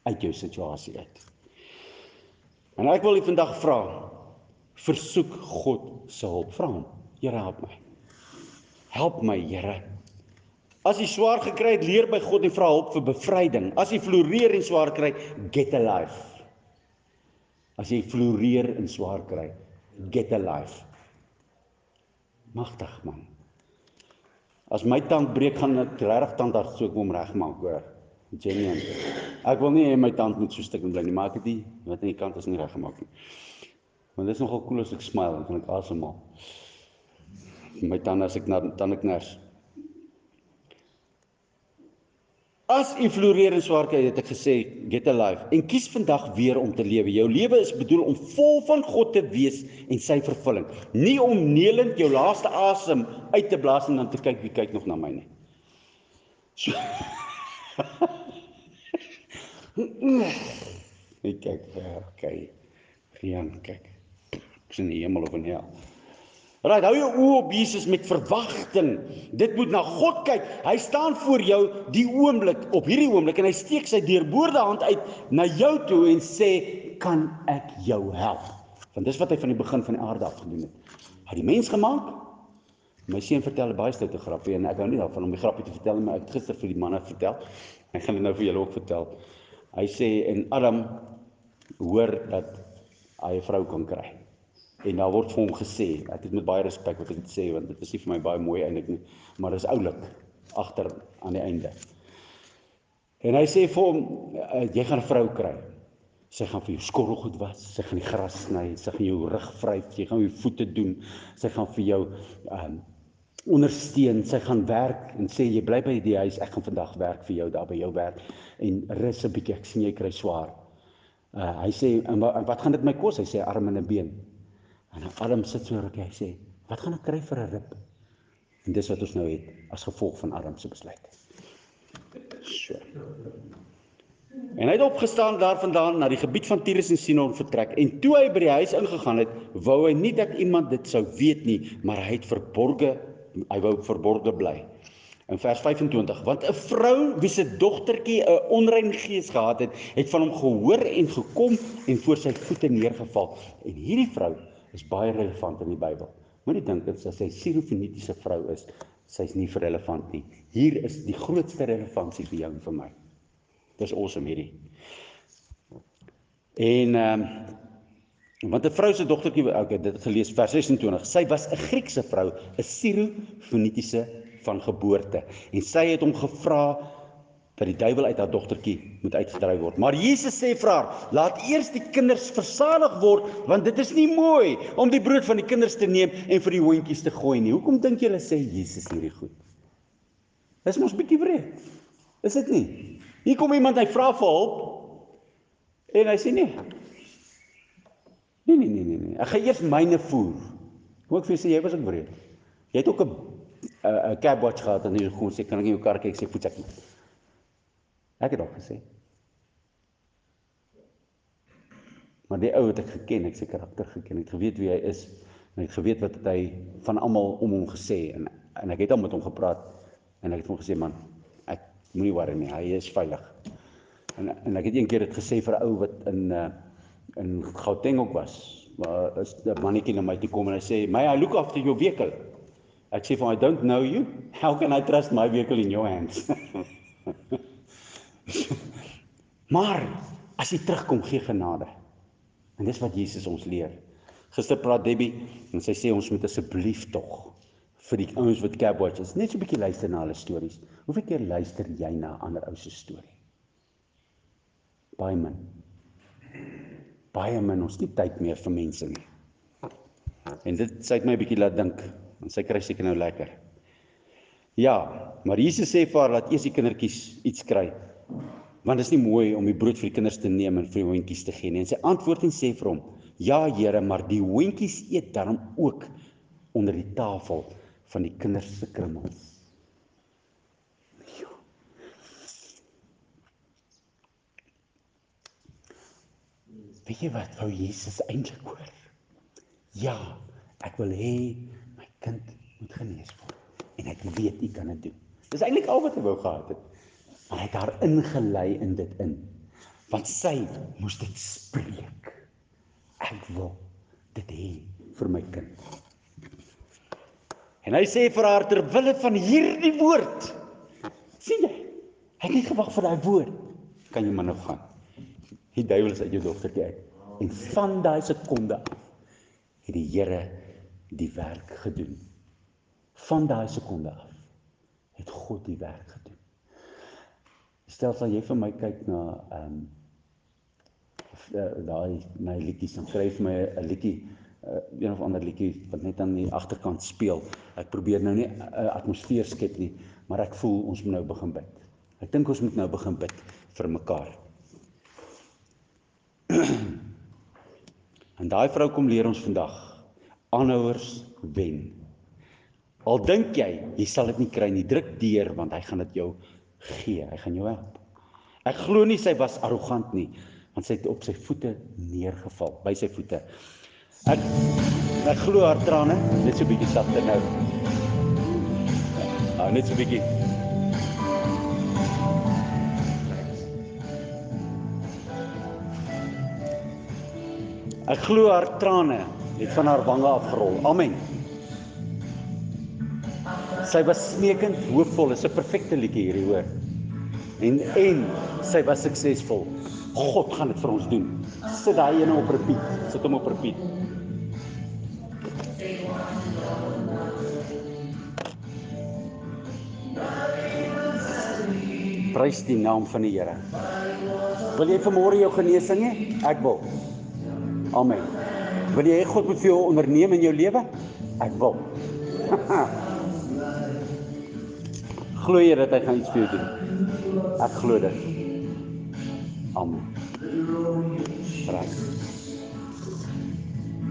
uit jou situasie uit. En ek wil u vandag vra versoek God se hulp. Vra hom, Here help my. Help my, Here. As jy swaar gekry het, leer by God en vra hulp vir bevryding. As jy floreer en swaar kry, get a life. As jy floreer en swaar kry, get a life. Magtig man. As my tand breek gaan ek regtig tandarts toe kom regmaak hoor. Genuine. Ek wil nie hê my tand moet so stuk bly nie, maar ek het die wat aan die kant is nie reggemaak nie. Want dit is nogal cool as ek smile en kan ek asemhaal. My tande as ek na tandeknars. As u floreer en swaar kry, het ek gesê, get a life en kies vandag weer om te lewe. Jou lewe is bedoel om vol van God te wees en sy vervulling. Nie om neelend jou laaste asem uit te blaas en dan te kyk wie kyk nog na my nie. So [LAUGHS] Ek kyk ver, kyk. Geen kyk. Ek sien die hemel of in hel. Right, hou jou oë op Jesus met verwagting. Dit moet na God kyk. Hy staan voor jou die oomblik, op hierdie oomblik en hy steek sy deurboorde hand uit na jou toe en sê, "Kan ek jou help?" Want dis wat hy van die begin van die aarde af gedoen het. Hy het die mens gemaak. My seun vertel 'n baie stoute grappie en ek hou nie daarvan om die grappie te vertel nie, maar ek het gister vir die manne vertel. Ek gaan dit nou vir julle ook vertel. Hy sê en Adam hoor dat hy 'n vrou kan kry. En daar word vir hom gesê, ek het met baie respek wat ek dit sê want dit is nie vir my baie mooi eintlik nie, maar dis oulik agter aan die einde. En hy sê vir hom uh, jy gaan 'n vrou kry. Sy gaan vir jou skorrelgoed was, sy gaan die gras sny, sy gaan jou rug vryf, sy gaan jou voete doen, sy gaan vir jou um ondersteun, sy gaan werk en sê jy bly by die huis, ek gaan vandag werk vir jou daar by jou werk en rus 'n bietjie, ek sien jy kry swaar. Uh hy sê en wat, en wat gaan dit my kos? Hy sê arm en 'n been. En Adam sit so ruk, hy sê, wat gaan ek kry vir 'n rib? En dis wat ons nou het as gevolg van Adam se besluit. So. En hy het opgestaan daarvandaan na die gebied van Tyrus en Sidon vertrek en toe hy by die huis ingegaan het, wou hy nie dat iemand dit sou weet nie, maar hy het verborge hy wou verborge bly. In vers 25, want 'n vrou wie se dogtertjie 'n onrein gees gehad het, het van hom gehoor en gekom en voor sy voete neergeval. En hierdie vrou is baie relevant in die Bybel. Moenie dink as sy Sirofenitiese vrou is, sy's nie relevant nie. Hier is die grootste relevantie vir jou en vir my. Dis awesome hierdie. En ehm um, want 'n vrou se dogtertjie, okay, dit het gelees vers 26. Sy was 'n Griekse vrou, 'n Sirofenitiese van geboorte. En sy het hom gevra dat die duiwel uit haar dogtertjie moet uitgedryf word. Maar Jesus sê vir haar: "Laat eers die kinders versadig word, want dit is nie mooi om die brood van die kinders te neem en vir die hondjies te gooi nie." Hoekom dink julle sê Jesus hierdie goed? Dis mos bietjie wreed. Is dit nie? Hier kom iemand, hy vra vir hulp en hy sê nee. Nee nee nee nee nee. Ek gaan eers myne voer. Kom ek vir sê jy was ook wreed. Jy het ook 'n 'n cab watch gehad en jy kom sê kan ek in jou kar kyk sê voetjak nie. Ek het ook gesê. Maar die ou het ek geken, ek se karakter geken, ek het geweet wie hy is en ek het geweet wat hy van almal om hom gesê en en ek het al met hom gepraat en ek het hom gesê man, ek moenie worry nie, hy is veilig. En en ek het een keer dit gesê vir 'n ou wat in uh in Gauteng ook was. Maar is 'n mannetjie na my toe kom en hy sê, "My I look after your vehicle." Ek sê vir hom, "I don't know you. How can I trust my vehicle in your hands?" [LAUGHS] [LAUGHS] maar as jy terugkom, gee genade. En dis wat Jesus ons leer. Gister praat Debbie en sy sê ons moet asseblief tog vir die ouens wat cab watches net so 'n bietjie luister na hulle stories. Hoeveel keer luister jy na 'n ander ou se storie? Baie min. Baie min ons het nie tyd meer vir mense nie. En dit sê my 'n bietjie laat dink. En sy kry seker nou lekker. Ja, maar Jesus sê vir haar dat eers die kindertjies iets kry. Want dit is nie mooi om die brood vir die kinders te neem en vir die hondjies te gee nie. En sy antwoord en sê vir hom: "Ja, Here, maar die hondjies eet dan ook onder die tafel van die kinders se krummels." Weet jy wat wou Jesus eintlik hoor? Ja, ek wil hê my kind moet genees word en ek weet u kan dit doen. Dis eintlik al wat hy wou gehad het. Maar hy het haar ingelei in dit in. Want sy moes dit spreek. Ek wil dit hê vir my kind. En hy sê vir haar ter wille van hierdie woord. sien jy? Hy het nie gewag vir daai woord. Kan jy maar nou gaan. Die duiwel is uit jou dogtertjie uit. En van daai sekonde af het die Here die werk gedoen. Van daai sekonde af het God die werk gedoen. Stel sal jy vir my kyk na ehm um, daai my liedjies dan skryf my 'n liedjie uh, een of ander liedjie wat net aan die agterkant speel. Ek probeer nou nie 'n uh, atmosfeer skep nie, maar ek voel ons moet nou begin bid. Ek dink ons moet nou begin bid vir mekaar. [CLEARS THROAT] en daai vrou kom leer ons vandag aanhouers wen. Al dink jy jy sal dit nie kry nie, druk deur want hy gaan dit jou gee. Hy gaan jou help. Ek glo nie sy was arrogant nie, want sy het op sy voete neergeval, by sy voete. Ek ek glo haar trane, net so bietjie sagter nou. Ah, net so bietjie. Ek glo haar trane het van haar wange afgerol. Amen. Sy was smeekend, hoopvol. Dis 'n perfekte liedjie hierdie hoor. En en sy was suksesvol. God gaan dit vir ons doen. Sit daai ene op repeat. Sit hom op repeat. Prys die naam van die Here. Wil jy vanmôre jou genesing hê? Ek wil. Amen. Wil jy God moet vir jou onderneem in jou lewe? Ek wil. [LAUGHS] Glo jy dat hy gaan iets vir jou doen? Ek glo dit. Amen. Reg.